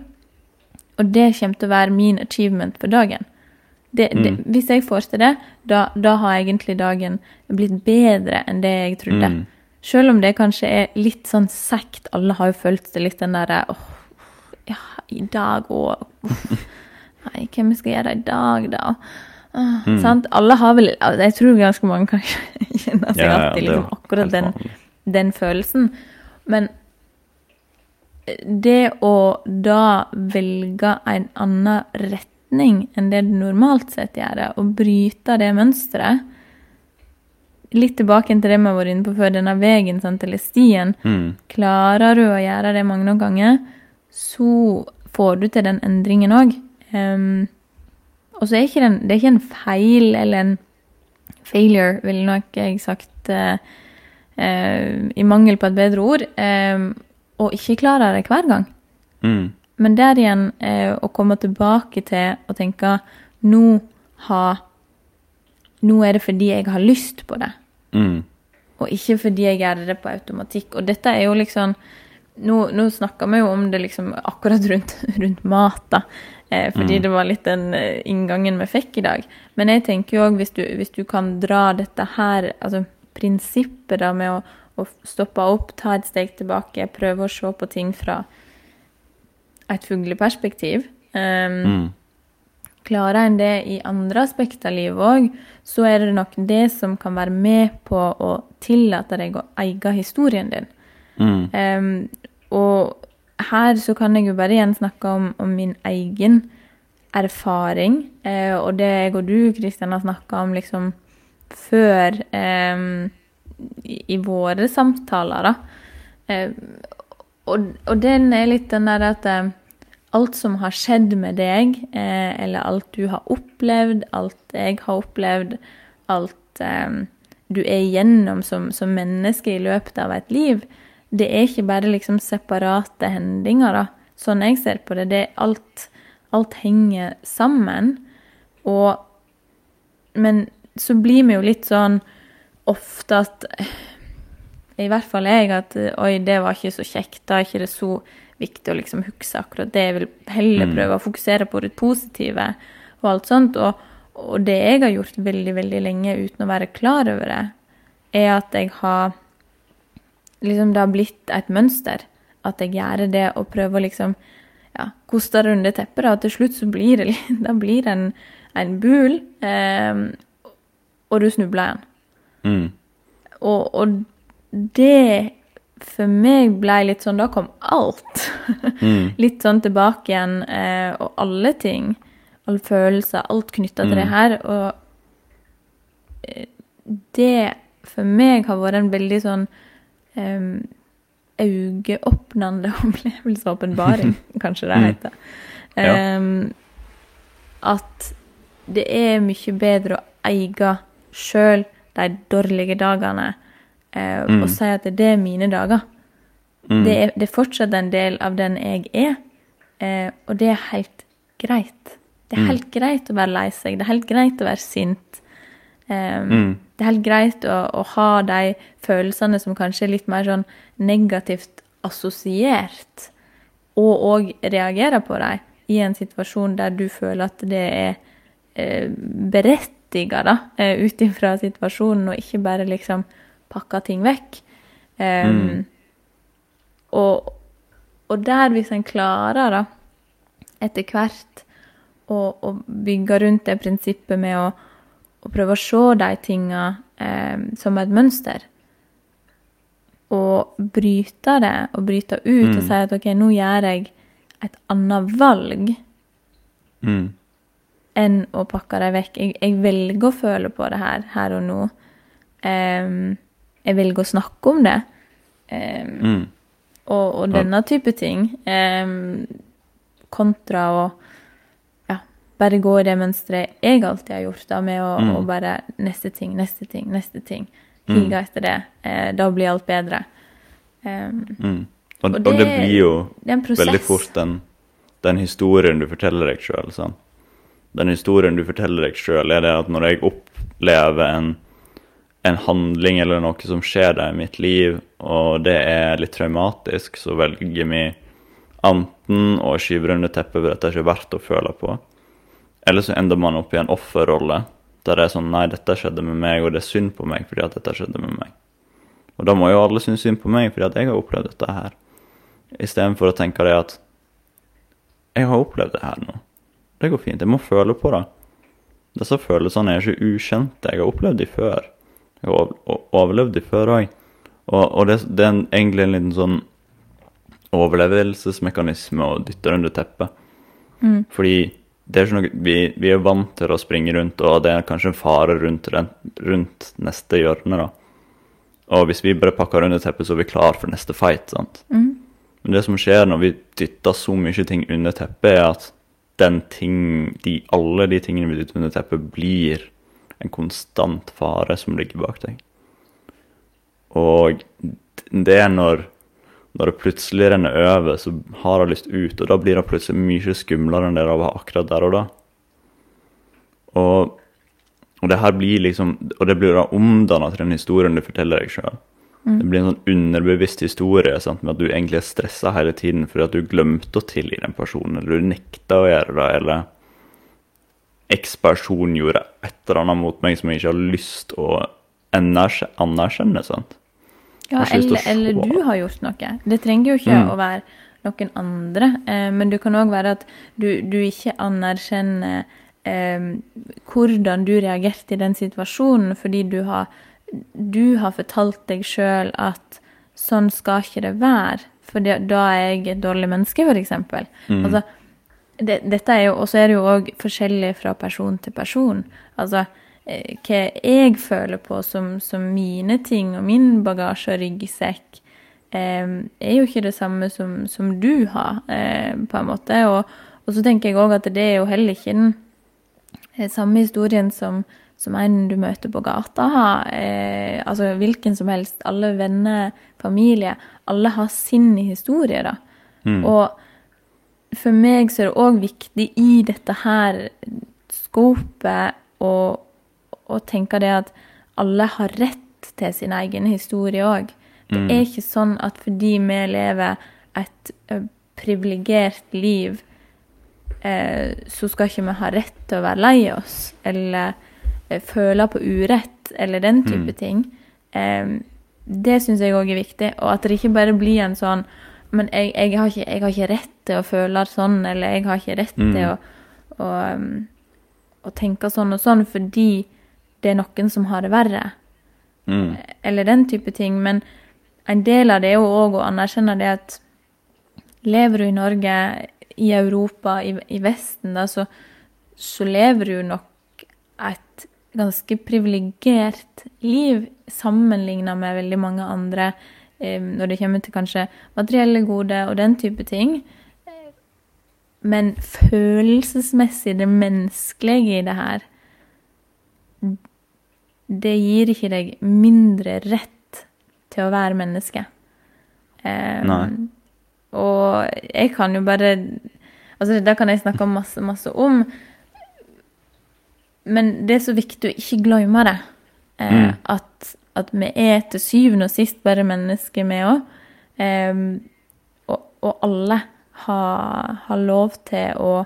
Og det kommer til å være min achievement for dagen. Det, det, Mm. hvis jeg får til det, da, da har egentlig dagen blitt bedre enn det jeg trodde. Mm. Selv om det kanskje er litt sånn sekt. Alle har jo følt det litt den derre åh, ja, i dag òg. *laughs* Nei, vi skal gjøre i dag, da? Ah, Mm. sant? Alle har vel Jeg tror ganske mange kan *laughs* kjenne seg Ja, alltid det liksom, akkurat den, den følelsen. Men det å da velge en annen retning enn det du normalt sett gjør, og bryte det mønsteret Litt tilbake til det vi har vært inne på før, denne veien sant, eller stien. Mm. Klarer du å gjøre det mange ganger, så får du til den endringen òg. og så er ikke den, det er ikke en feil eller en failure, ville nok jeg sagt, uh, uh, i mangel på et bedre ord, å ikke klare det hver gang. Mm. Men der igjen eh, å komme tilbake til å tenke nå har Nå er det fordi jeg har lyst på det Mm. og ikke fordi jeg gjør det på automatikk. Og dette er jo liksom Nå, nå snakker vi jo om det liksom akkurat rundt, *laughs* rundt mat, da. Eh, fordi Mm. det var litt den eh, inngangen vi fikk i dag. Men jeg tenker jo òg, hvis, du- hvis du kan dra dette her, altså prinsippet da med å, å stoppe opp, ta et steg tilbake, prøve å se på ting fra et fugleperspektiv um, Mm. Klarer en det i andre aspekter av livet òg, så er det nok det som kan være med på å tillate deg å eie historien din. Mm. Um, og her så kan jeg jo bare igjen snakke om, om min egen erfaring, eh, og det jeg og du, Kristian, har snakka om liksom før em, i, i våre samtaler, da. Eh, og, og den er litt den der at eh, alt som har skjedd med deg, eh, eller alt du har opplevd, alt jeg har opplevd, alt eh, du er igjennom som, som menneske i løpet av et liv, det er ikke bare liksom separate hendinger, da. Sånn jeg ser på det. det er alt, alt henger sammen. Og Men så blir vi jo litt sånn ofte at I hvert fall jeg at Oi, det var ikke så kjekt. Da er ikke det så viktig å liksom huske akkurat det. Jeg vil heller prøve å fokusere på det positive og alt sånt. Og, og det jeg har gjort veldig, veldig lenge uten å være klar over det, er at jeg har liksom Det har blitt et mønster. At jeg gjør det og prøver å liksom ja, koste det under teppet. og Til slutt så blir det, *laughs* da blir det en, en bul, eh, og du snubler igjen. Mm. Og, og det for meg ble litt sånn Da kom alt. Mm. *laughs* litt sånn tilbake igjen. Eh, og alle ting, alle følelser, alt knytta til det her. Og eh, det for meg har vært en veldig sånn um, øyeåpnende *laughs* opplevelse, åpenbaring, *laughs* kanskje det Mm. heter. Ja. Um, at det er mye bedre å eie sjøl de dårlige dagene eh, Mm. og si at det er mine dager. Mm. Det, er, det er fortsatt en del av den jeg er, eh, og det er helt greit. Det er Mm. helt greit å være lei seg, det er helt greit å være sint. Um. Det er helt greit å, å ha de følelsene som kanskje er litt mer sånn negativt assosiert, og òg reagere på dem i en situasjon der du føler at det er eh, berettiga, da, eh, ut ifra situasjonen, og ikke bare liksom pakke ting vekk. Um, Mm. og, og der, hvis en klarer, da, etter hvert, å, å bygge rundt det prinsippet med å, å prøve å se de tinga um, som et mønster, og bryte det, og bryte ut og Mm. si at OK, nå gjør jeg et annet valg Mm. enn å pakke dem vekk. Jeg, jeg velger å føle på det her, her og nå. Em, jeg velger å snakke om det. Um, Mm. og, og denne type ting. Um, kontra å ja, bare gå i det mønsteret jeg alltid har gjort, da, med å, Mm. å bare Neste ting, neste ting, neste ting. Mm. Hige etter det. Eh, da blir alt bedre. Um, Mm. Og, Og og det det- blir jo det veldig fort den, den historien du forteller deg sjøl. Den historien du forteller deg sjøl, er det at når jeg opplever en, en handling eller noe som skjer i mitt liv, og det er litt traumatisk, så velger vi enten å skyve under teppet for at det ikke er verdt å føle på, eller så ender man opp i en offerrolle der det er sånn Nei, dette skjedde med meg, og det er synd på meg fordi at dette skjedde med meg. Og da må jo alle synes synd på meg fordi at jeg har opplevd dette her. Istedenfor å tenke det at jeg har opplevd det her nå. Det går fint. Jeg må føle på det. Disse følelsene er ikke ukjente. Jeg har opplevd de før. Overlevd de før òg. Og, og det, det er egentlig en liten sånn overlevelsesmekanisme å dytte det under teppet. Mm. Fordi det er ikke noe, vi, vi er vant til å springe rundt, og det er kanskje en fare rundt, rundt neste hjørne. da. Og hvis vi bare pakker under teppet, så er vi klar for neste fight. sant? Mm. Men det som skjer når vi dytter så mye ting under teppet, er at den ting, de, alle de tingene vi dytter under teppet, blir en konstant fare som ligger bak deg. Og det er når, når det plutselig renner over, så har det lyst ut, og da blir det plutselig mye skumlere enn det det var akkurat der og da. Og, og det her blir liksom, og det blir da omdanna til den historien du forteller deg sjøl. Det blir en sånn underbevisst historie sant, med at du egentlig er stressa hele tiden fordi at du glemte å tilgi den personen, eller du nekta å gjøre det, eller X-person gjorde et eller annet mot meg som jeg ikke har lyst å anerkjenne. sant? Ja, eller, eller du har gjort noe. Det trenger jo ikke Mm. å være noen andre. Eh, men det kan òg være at du, du ikke anerkjenner eh, hvordan du reagerte i den situasjonen, fordi du har, du har fortalt deg sjøl at sånn skal ikke det være, for det, da er jeg et dårlig menneske, f.eks. Mm. Altså, det, dette er jo, og så er det jo òg forskjellig fra person til person. Altså, eh, hva jeg føler på som, som mine ting og min bagasje og ryggsekk, eh, er jo ikke det samme som, som du har, eh, på en måte. Og, og så tenker jeg òg at det er jo heller ikke den eh, samme historien som, som en du møter på gata har. Eh, altså hvilken som helst. Alle venner, familie. Alle har sin historie, da. Mm. Og for meg så er det òg viktig i dette her skopet å, å tenke det at alle har rett til sin egen historie òg. Det Mm. er ikke sånn at fordi vi lever et ø, privilegert liv, eh, så skal ikke vi ha rett til å være lei oss eller eh, føle på urett eller den type Mm. ting. Eh, det syns jeg òg er viktig, og at det ikke bare blir en sånn Men jeg, jeg, har ikke, jeg har ikke rett til å føle sånn, eller jeg har ikke rett Mm. til å, å, um, å tenke sånn og sånn fordi det er noen som har det verre Mm. eller den type ting. Men en del av det er jo òg å anerkjenne det at lever du i Norge, i Europa, i, i Vesten, da, så, så lever du nok et ganske privilegert liv sammenligna med veldig mange andre når det kommer til kanskje materielle goder og den type ting. Men følelsesmessig, det menneskelige i det her det gir ikke deg mindre rett til å være menneske. Nei. Og jeg kan jo bare Altså, det kan jeg snakke masse, masse om. Men det er så viktig å ikke glemme det. Eh, Mm. at, at vi er til syvende og sist bare mennesker, vi òg. Um, og, og alle har, har lov til å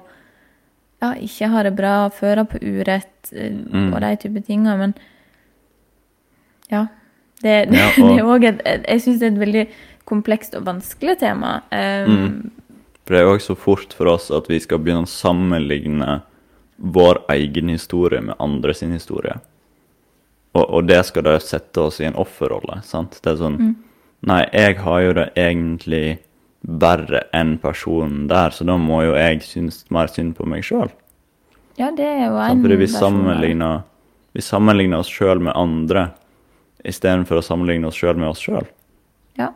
ja, ikke ha det bra, føre på urett eh, Mm. og de type tinga, men ja. Det, det, *laughs* Ja, og- det er òg et, Jeg syns det er et veldig komplekst og vanskelig tema. Um, Mm. For det er jo også så fort for oss at vi skal begynne å sammenligne vår egen historie med andre sin historie. Og, og det skal da sette oss i en offerrolle. sant? Det er sånn Nei, jeg har jo det egentlig verre enn personen der, så da må jo jeg synes mer synd på meg sjøl. Ja, det er jo en Fordi vi sammenligner, vi sammenligner oss sjøl med andre istedenfor å sammenligne oss sjøl med oss sjøl. Ja.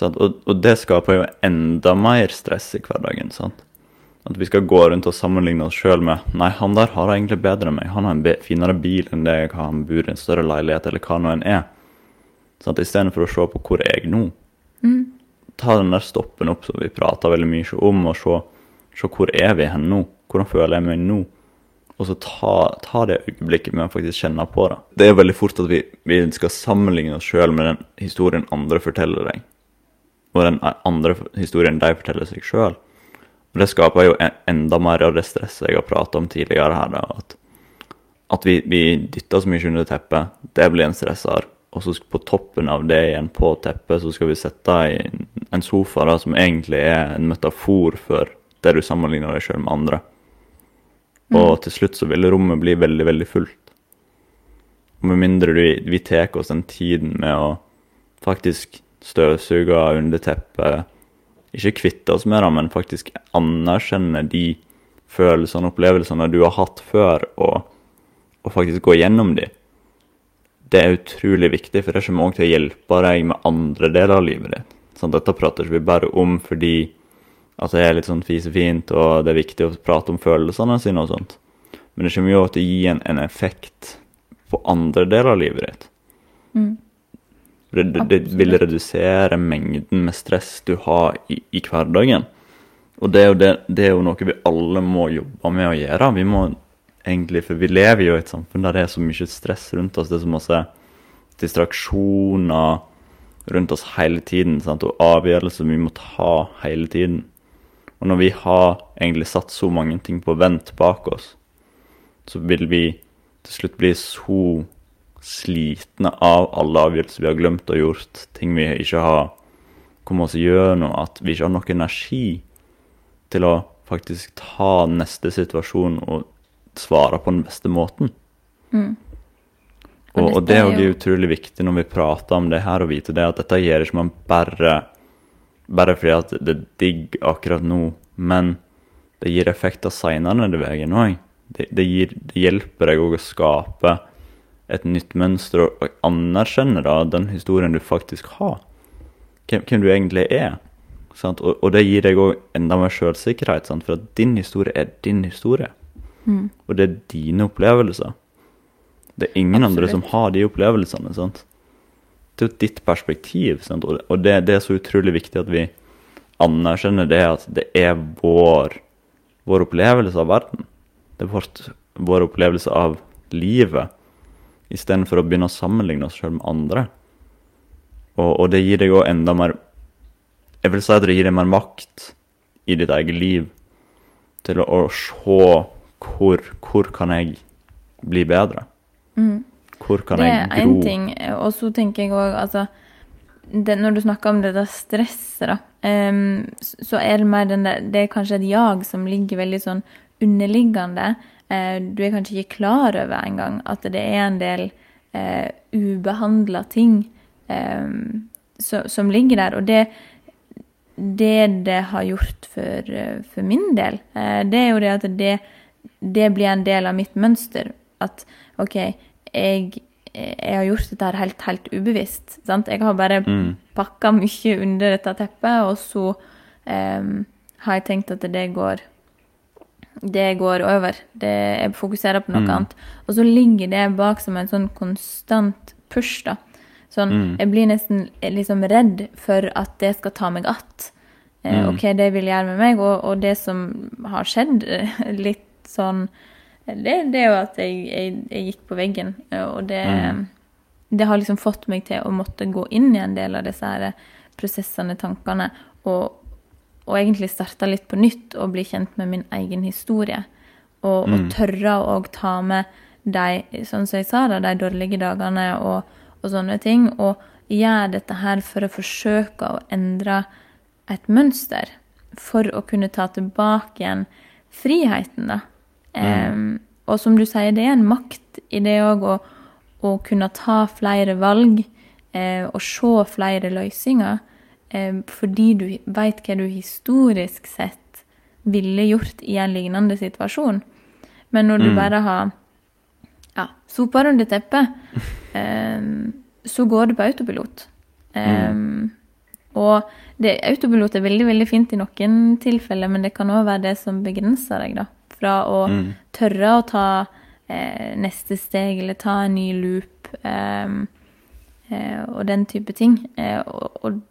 Og, og det skaper jo enda mer stress i hverdagen. sant? At vi skal gå rundt og sammenligne oss sjøl med Nei, han der har det egentlig bedre enn meg. Han har en finere bil enn det. Han bor i en større leilighet, eller hva nå enn er. Sånn at Istedenfor å se på hvor er jeg nå. Ta den der stoppen opp som vi prater veldig mye om, og se, se hvor er vi hen nå? Hvordan føler jeg meg nå? Og så ta, ta det øyeblikket med å faktisk kjenne på det. Det er veldig fort at vi, vi skal sammenligne oss sjøl med den historien andre forteller deg og den andre historien de forteller seg sjøl. Og det skaper jo enda mer av det stresset jeg har prata om tidligere her. Da, at at vi, vi dytter så mye under teppet, det blir en stresser. Og så på toppen av det igjen, på teppet, så skal vi sette en sofa da, som egentlig er en metafor for det du sammenligner deg sjøl med andre. Og til slutt så vil rommet bli veldig, veldig fullt. Og med mindre vi, vi tar oss den tiden med å faktisk støvsuge under teppet, ikke kvitte oss med det, men faktisk anerkjenne de følelsene og opplevelsene du har hatt før, og, og faktisk gå gjennom de. Det er utrolig viktig, for det kommer også til å hjelpe deg med andre deler av livet ditt. Sånn, dette prater vi bare om fordi at det er litt sånn fisefint, og det er viktig å prate om følelsene sine og sånt. Men det kommer jo til å gi en, en effekt på andre deler av livet ditt. Det, det, det vil redusere mengden med stress du har i, i hverdagen. Og det er, det, det er jo noe vi alle må jobbe med å gjøre. Vi må egentlig, For vi lever jo i et samfunn der det er så mye stress rundt oss. Det er så masse distraksjoner rundt oss hele tiden. Sant? Og avgjørelser vi må ta hele tiden. Og når vi har egentlig satt så mange ting på vent bak oss, så vil vi til slutt bli så slitne av alle avgjørelser vi har glemt og gjort, ting vi ikke har kommet oss gjennom, at vi ikke har nok energi til å faktisk ta neste situasjon og svare på den beste måten. Og, og og, det er jo utrolig viktig når vi prater om det her, å vite det at dette gjør ikke man bare bare fordi at det er digg akkurat nå, men det gir effekter seinere i veien òg. Det, det, gir- det hjelper deg òg å skape et nytt mønster og, anerkjenne da den historien du faktisk har. Hvem, hvem du egentlig er. Sant? Og, og det gir deg òg enda mer sjølsikkerhet, for at din historie er din historie. Og det er dine opplevelser. Det er ingen andre som har de opplevelsene. sant? Det er jo ditt perspektiv, sant? og det, det er så utrolig viktig at vi anerkjenner det at det er vår, vår opplevelse av verden. Det er vårt, vår opplevelse av livet, istedenfor å begynne å sammenligne oss selv med andre. Og, og det gir deg òg enda mer Jeg vil si at det gir deg mer makt i ditt eget liv til å, å se hvor, hvor kan jeg bli bedre. Hvor kan jeg gro? Det er én ting. Og så tenker jeg òg, altså det, Når du snakker om det der stresset, da, um, så er det mer den der Det er kanskje et jag som ligger veldig sånn underliggende. Eh, du er kanskje ikke klar over engang at det er en del eh, ubehandla ting eh, som, som ligger der. Og det, det det har gjort for, eh, for min del, eh, det er jo det at det, det blir en del av mitt mønster. At OK, jeg, jeg har gjort dette her helt, helt ubevisst. Sant? Jeg har bare Mm. pakka mye under dette teppet, og så eh, har jeg tenkt at det går det går over. Det, jeg fokuserer på noe Mm. annet. Og så ligger det bak som en sånn konstant push, da. Sånn, Mm. Jeg blir nesten liksom redd for at det skal ta meg att. Eh, Mm. OK, det vil gjøre med meg, og, og det som har skjedd, eh, *laughs* litt sånn Det, det er jo at jeg, jeg, jeg gikk på veggen, eh, og det Mm. Det har liksom fått meg til å måtte gå inn i en del av disse her prosessene, tankene, og, og egentlig starte litt på nytt og bli kjent med min egen historie. Og, og Mm. tørre å ta med de, sånn som jeg sa, da, de dårlige dagene og, og sånne ting. Og gjøre dette her for å forsøke å endre et mønster. For å kunne ta tilbake igjen friheten, da. Em, og som du sier, det er en makt i det òg å kunne ta flere valg eh, og se flere løsninger. Eh, fordi du veit hva du historisk sett ville gjort i en lignende situasjon. Men når du Mm. bare har ja, sopa under teppet, *laughs* eh, så går det på autopilot. Eh, Og det, autopilot er veldig veldig fint i noen tilfeller, men det kan òg være det som begrenser deg. da, Fra å Mm. tørre å ta eh, neste steg, eller ta en ny loop, eh, eh, og den type ting. Eh, og, og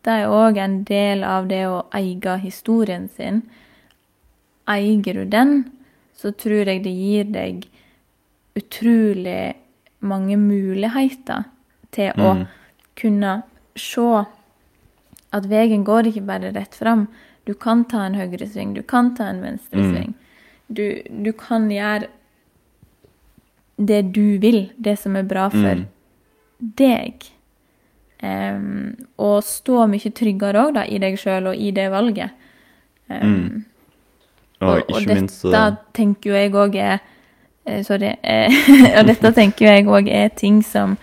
dette er òg en del av det å eie historien sin. Eier du den, så tror jeg det gir deg utrolig mange muligheter til å Mm. kunne se at veien går ikke bare rett fram. Du kan ta en høyresving, du kan ta en venstresving. Du, du kan gjøre det du vil, det som er bra for Mm. deg. Em, og stå mye tryggere òg i deg sjøl og i det valget. Um, Mm. Og og, og dette minst tenker jo jeg òg er eh, Sorry. eh, *laughs* og dette tenker jo jeg òg er ting som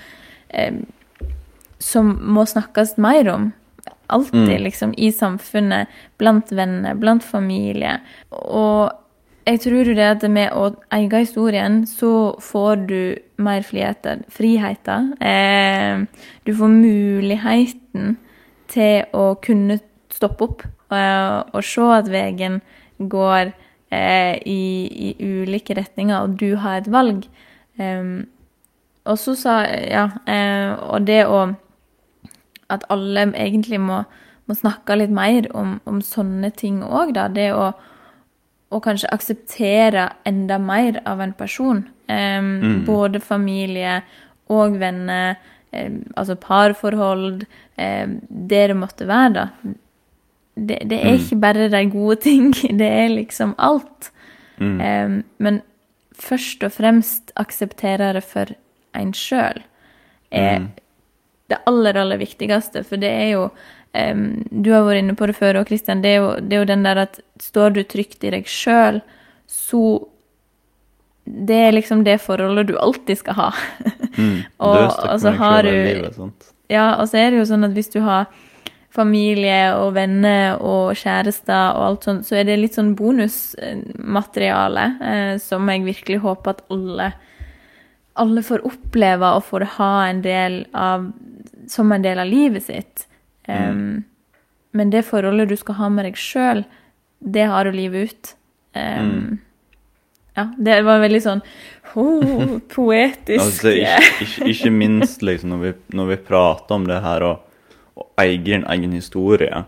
Som må snakkes mer om. Alltid, Mm. liksom. I samfunnet. Blant venner, blant familie. Og jeg tror jo det at med å eie historien, så får du mer friheter. friheter. Eh, du får muligheten til å kunne stoppe opp eh, og se at veien går eh, i, i ulike retninger, og du har et valg. Um, og så sa Ja, eh, og det å At alle egentlig må, må snakke litt mer om, om sånne ting òg, da. Det å, og kanskje akseptere enda mer av en person. Um, Mm. Både familie og venner, altså parforhold, det det måtte være, da. Det, det er Mm. ikke bare de gode ting, *laughs* det er liksom alt. mm. Em, men først og fremst akseptere det for en sjøl er Mm. det aller, aller viktigste. For det er jo um, Du har vært inne på det før òg, Kristian. Det, det er jo den der at står du trygt i deg sjøl, så Det er liksom det forholdet du alltid skal ha. Mm. *laughs* og- og så har du- livet? Ja, og så er det jo sånn at hvis du har familie og venner og kjærester og alt sånt, så er det litt sånn bonusmateriale eh, som jeg virkelig håper at alle alle får oppleve og får ha en del av som en del av livet sitt. Um, Men det forholdet du skal ha med deg sjøl, det har du livet ut. Um, Mm. Ja, det var veldig sånn oh, poetisk. Altså, ikke, ikke, ikke minst liksom, når, vi, når vi prater om det her og, og eier en egen historie,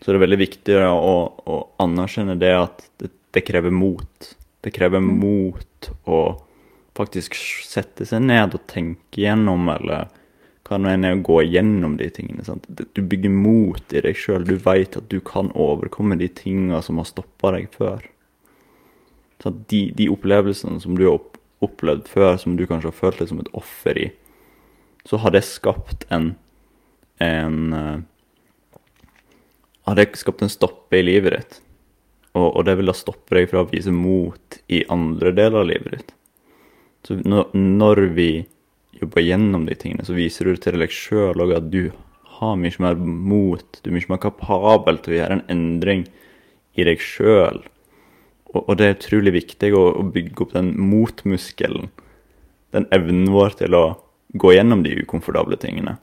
så er det veldig viktig å, å anerkjenne det at det, det krever mot. Det krever mot å faktisk sette seg ned og tenke gjennom, eller hva nå enn er å gå gjennom de tingene. sant? Du bygger mot i deg sjøl. Du veit at du kan overkomme de tinga som har stoppa deg før. Sånn, de, de opplevelsene som du har opplevd før, som du kanskje har følt deg som et offer i, så har det skapt en en uh, Har det skapt en stoppe i livet ditt. Og, og, det vil da stoppe deg fra å vise mot i andre deler av livet ditt. Så når, når vi jobber gjennom de tingene, så viser du til deg sjøl òg at du har mye mer mot, du er mye mer kapabel til å gjøre en endring i deg sjøl. Og, og, det er utrolig viktig å, å bygge opp den motmuskelen. Den evnen vår til å gå gjennom de ukomfortable tingene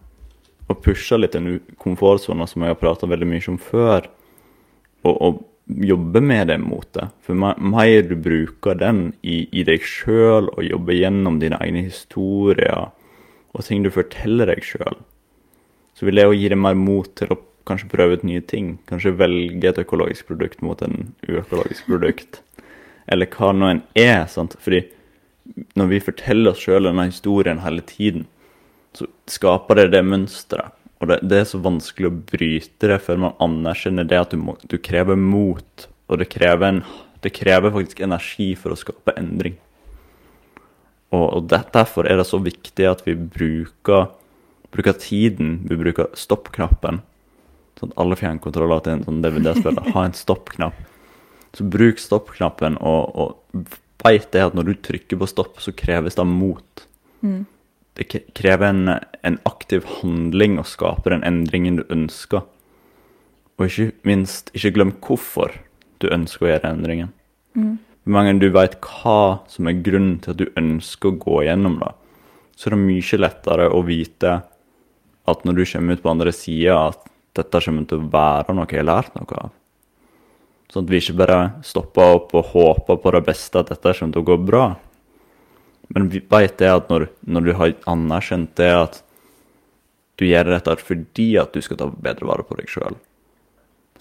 og pushe litt den komfortsona som jeg har prata veldig mye om før, og, og, jobbe med det motet. For mer du bruker den i, i deg sjøl, og jobber gjennom dine egne historier og ting du forteller deg sjøl, så vil det jo gi deg mer mot til å kanskje prøve ut nye ting. Kanskje velge et økologisk produkt mot en uøkologisk produkt. *laughs* Eller hva nå en er. sant? Fordi når vi forteller oss sjøl denne historien hele tiden, så skaper det det mønsteret. Og det, det, er så vanskelig å bryte det før man anerkjenner det at du, må, du krever mot. Og det krever, en, det krever, faktisk energi for å skape endring. Og, og det, derfor er det så viktig at vi bruker, bruker tiden, vi bruker stoppknappen. Sånn at alle fjernkontroller til en sånn DVD-spiller har en stoppknapp. Så bruk stoppknappen, og, og veit det at når du trykker på stopp, så kreves det mot. Mm det krever en, en, aktiv handling å skape den endringen du ønsker. Og ikke minst, ikke glem hvorfor du ønsker å gjøre endringen. Mm. Mange du vet hva som er grunnen til at du ønsker å gå gjennom det, så er det mye lettere å vite at når du kommer ut på andre sida, at dette kommer til å være noe jeg har lært noe av. Sånn at vi ikke bare stopper opp og håper på det beste, at dette kommer til å gå bra. Men vi vet det at når, når, du har anerkjent det at du gjør dette fordi at du skal ta bedre vare på deg sjøl,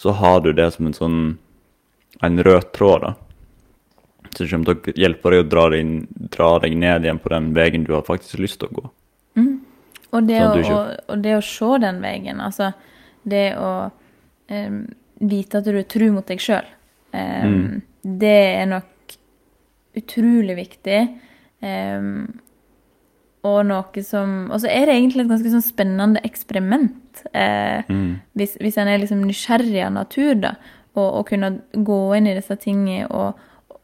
så har du det som en sånn en rød tråd da, som kommer til å hjelpe deg å dra deg, dra deg, ned igjen på den veien du har faktisk lyst til å gå. Mm. Og, det sånn å, ikke... og, og, det å se den veien, altså det å um, vite at du er tru mot deg sjøl, um, mm. det er nok utrolig viktig Um, og noe som Og så er det egentlig et ganske sånn spennende eksperiment. Eh, mm. hvis, hvis en er liksom nysgjerrig av natur, da, og, og, kunne gå inn i disse tingene og,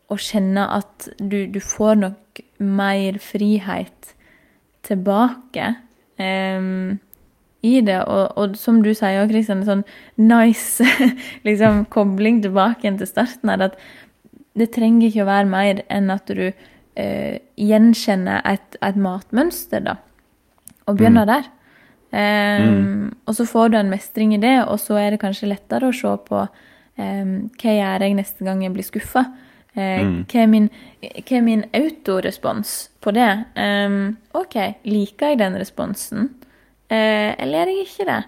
og kjenne at du, du, får nok mer frihet tilbake um, i det. Og, og, som du sier òg, Kristian, sånn nice *laughs* liksom, kobling tilbake igjen til starten her. At det trenger ikke å være mer enn at du eh, gjenkjenner et, et, matmønster, da. Og begynner mm. der. Um, mm. Og så får du en mestring i det, og så er det kanskje lettere å se på um, hva gjør jeg neste gang jeg blir skuffa. Uh, mm. hva, er min, hva er min autorespons på det? Um, OK, liker jeg den responsen? Uh, eller er jeg ikke det?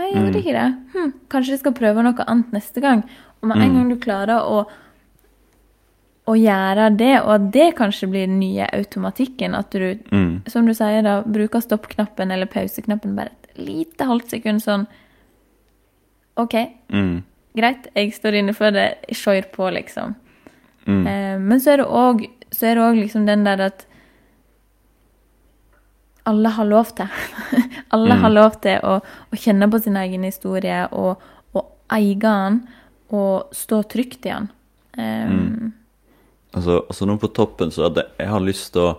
Nei, jeg gjorde mm. ikke det. Hm, kanskje jeg skal prøve noe annet neste gang. Og med en mm. gang du klarer å å gjøre det, og at det kanskje blir den nye automatikken. At du, mm. som du sier, da, bruker stoppknappen eller pauseknappen bare et lite halvt sekund sånn OK, mm. greit, jeg står inne for det, kjør på, liksom. Mm. Eh, men så det òg så er det òg liksom den der at alle har lov til. *laughs* alle har mm. lov til å, å, kjenne på sin egen historie og, og eie den og stå trygt i den. Um, Altså, altså nå på toppen så hadde jeg har lyst til å,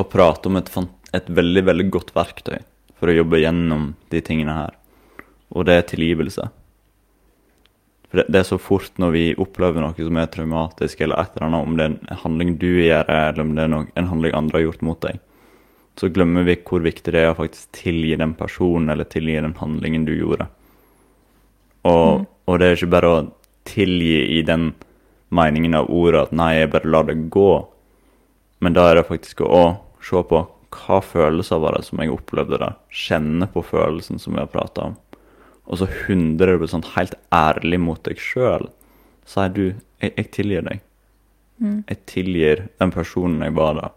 å prate om et, et, veldig, veldig godt verktøy for å jobbe gjennom de tingene her. Og det er tilgivelse. For det, det, er så fort når vi opplever noe som er traumatisk, eller et eller annet, om det er en handling du gjør, eller om det er noe, en handling andre har gjort mot deg, så glemmer vi hvor viktig det er å faktisk tilgi den personen eller tilgi den handlingen du gjorde. Og, mm. og det er ikke bare å tilgi i den meningen av ordet at nei, jeg bare lar det gå. Men da er det faktisk å se på hva følelser var det som jeg opplevde der. Kjenne på følelsen som vi har prata om. Og så 100 helt ærlig mot deg sjøl sier du jeg, jeg tilgir deg. Mm. Jeg tilgir den personen jeg var da.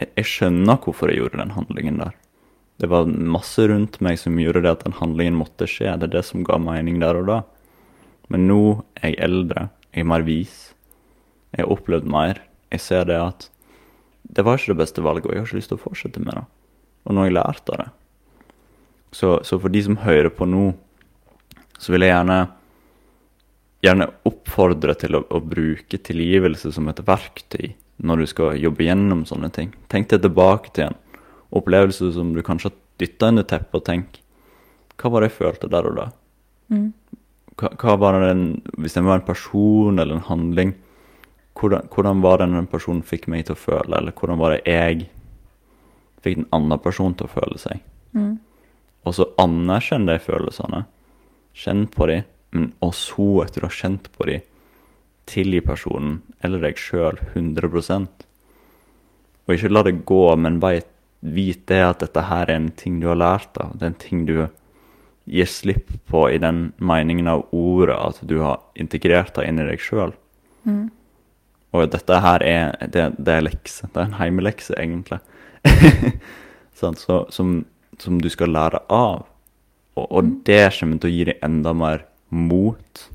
Jeg, skjønner hvorfor jeg gjorde den handlingen der. Det var masse rundt meg som gjorde det at den handlingen måtte skje. Det er det som ga mening der og da. Men nå er jeg eldre, jeg er mer vis. Jeg har opplevd mer. Jeg ser det at det var ikke det beste valget, og jeg har ikke lyst til å fortsette med det. Og nå har jeg lært av det. Så, så for de som hører på nå, så vil jeg gjerne gjerne oppfordre til å, å, bruke tilgivelse som et verktøy når du skal jobbe gjennom sånne ting. Tenk deg tilbake til en opplevelse som du kanskje har dytta under teppet, og tenk hva var det jeg følte der og da? Mm. Hva, hva, var den, Hvis det var en person eller en handling, hvordan, hvordan var det den personen fikk meg til å føle, eller hvordan var det jeg fikk den andre personen til å føle seg? Mm. Og så anerkjenn de følelsene. Kjenn på dem men og så, etter å ha kjent på dem, tilgi personen eller deg sjøl 100 Og ikke la det gå, men bare vit det at dette her er en ting du har lært av. Det er en ting du gir slipp på i den meningen av ordet at du har integrert det inn i deg sjøl. Mm. Og dette her er det, det er lekse. Det er en heimelekse, egentlig. *laughs* sånn, så, som, som, du skal lære av. Og, og mm. det kommer til å gi deg enda mer mot,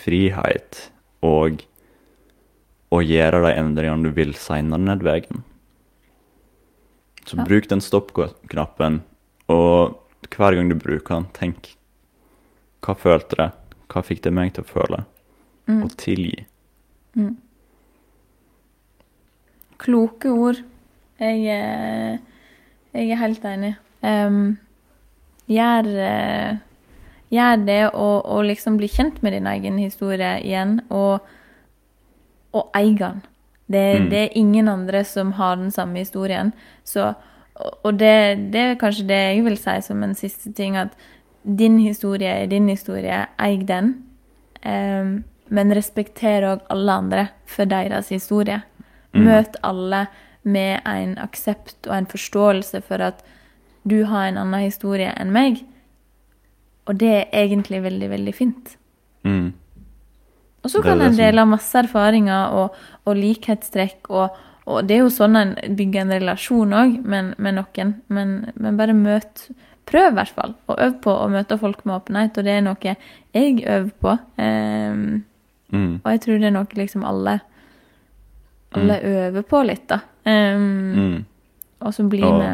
frihet og å gjøre de endringene du vil seinere ned veien. Så ja. bruk den stopp-knappen, og hver gang du bruker den, tenk hva følte det? Hva fikk det meg til å føle? Mm. Og tilgi. Mm. Kloke ord. Jeg, jeg er helt enig. Um, gjør uh, gjør det og, og, liksom bli kjent med din egen historie igjen, og, og eie den. Det, mm. det, er ingen andre som har den samme historien. Så, og det, det, er kanskje det jeg vil si som en siste ting, at din historie er din historie, eie den. Um, men respekter òg alle andre for deres historie. Mm. Møt alle med en aksept og en forståelse for at du har en annen historie enn meg. Og det er egentlig veldig, veldig fint. Mm. Og så kan en dele masse erfaringer og, og likhetstrekk, og, og, det er jo sånn en bygger en relasjon òg med, med, noen. Men, men, bare møt Prøv i hvert fall, å øve på å møte folk med åpenhet, og det er noe jeg øver på. Um, mm. Og jeg tror det er noe liksom alle alle mm. øver på litt, da. Um, og så blir vi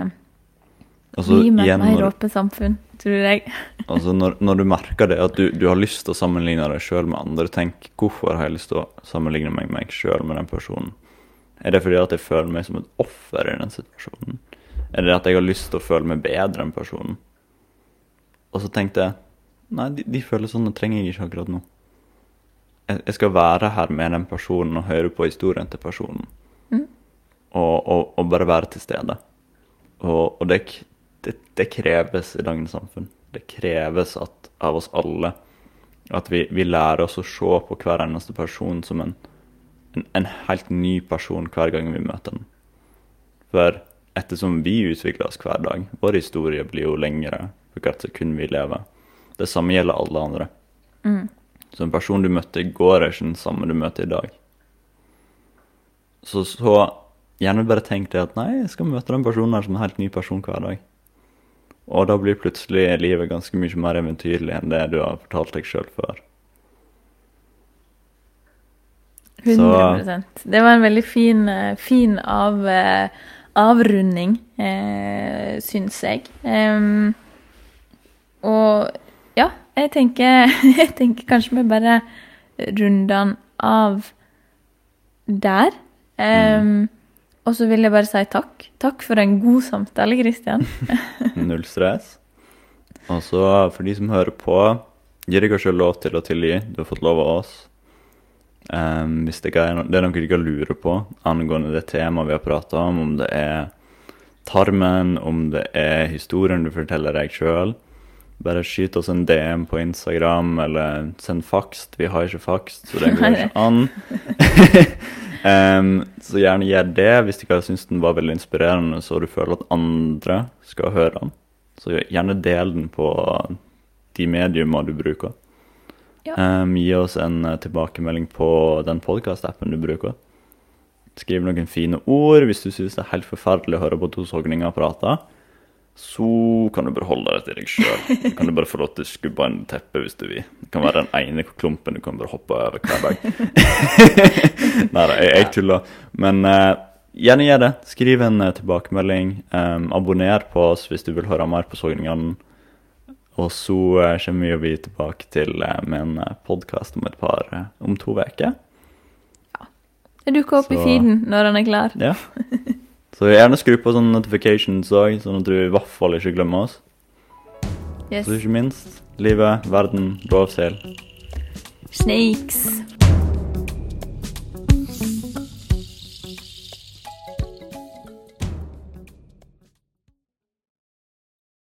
Altså, Bli med et mer åpent samfunn, tror jeg. altså når, når, du merker det, at du, du har lyst til å sammenligne deg sjøl med andre, tenk hvorfor har jeg lyst til å sammenligne meg med meg sjøl med den personen? Er det fordi at jeg føler meg som et offer i den situasjonen? Er det at jeg har lyst til å føle meg bedre enn personen? Og så tenkte jeg nei, de, de følelsene trenger jeg ikke akkurat nå. Jeg, jeg, skal være her med den personen og høre på historien til personen. Mm. Og, og, og, bare være til stede. Og, og det, det, det, kreves i dagens samfunn. Det kreves at, av oss alle at vi, vi, lærer oss å se på hver eneste person som en, en, en, helt ny person hver gang vi møter den. For ettersom vi utvikler oss hver dag, vår historie blir jo lengre for hvert sekund vi lever. Det samme gjelder alle andre. Mm. Så en person du møtte i går, er ikke den samme du møter i dag. Så, så gjerne bare tenk deg at nei, jeg skal møte den personen her som en helt ny person hver dag. Og da blir plutselig livet ganske mye mer eventyrlig enn det du har fortalt deg sjøl før. 100 Det var en veldig fin, eh, fin av, eh, avrunding, eh, syns jeg. Um, og ja, jeg tenker, *laughs* jeg tenker kanskje vi bare runder den av der. Um. Og så vil jeg bare si takk. Takk for en god samtale, Kristian. *laughs* Null stress. Og så for de som hører på, gir deg kanskje lov til å tilgi. Du har fått lov av oss. Um, hvis det er, det er noe dere lurer på angående det temaet vi har prata om, om det er tarmen, om det er historien du forteller deg sjøl, bare skyt oss en DM på Instagram, eller send fakst. Vi har ikke fakst, så det går ikke *laughs* an. *laughs* Um, så gjerne gjør det hvis du ikke syns den var veldig inspirerende, så du føler at andre skal høre den. Så gjerne del den på de mediumer du bruker. Ja. Um, gi oss en uh, tilbakemelding på den podkast-appen du bruker. Skriv noen fine ord hvis du syns det er helt forferdelig å høre på to sogninger prate. Så kan du bare holde det til deg sjøl. Kan du bare få lov til å skubbe en teppe hvis du vil. Det kan være den ene klumpen du kan bare hoppe over hver dag. *laughs* Nei da, jeg, jeg tuller. Men uh, gjerne gjør det. Skriv en uh, tilbakemelding. Um, abonner på oss hvis du vil høre mer på sogningene. Og så uh, kommer vi tilbake til med en podkast om et par om to uker. Det dukker opp i Så- feeden når den er klar. Ja. *laughs* Så gjerne skru på sånne notifications òg, sånn at du i hvert fall ikke glemmer oss. Yes. Så ikke minst livet, verden, rovsel. Snakes.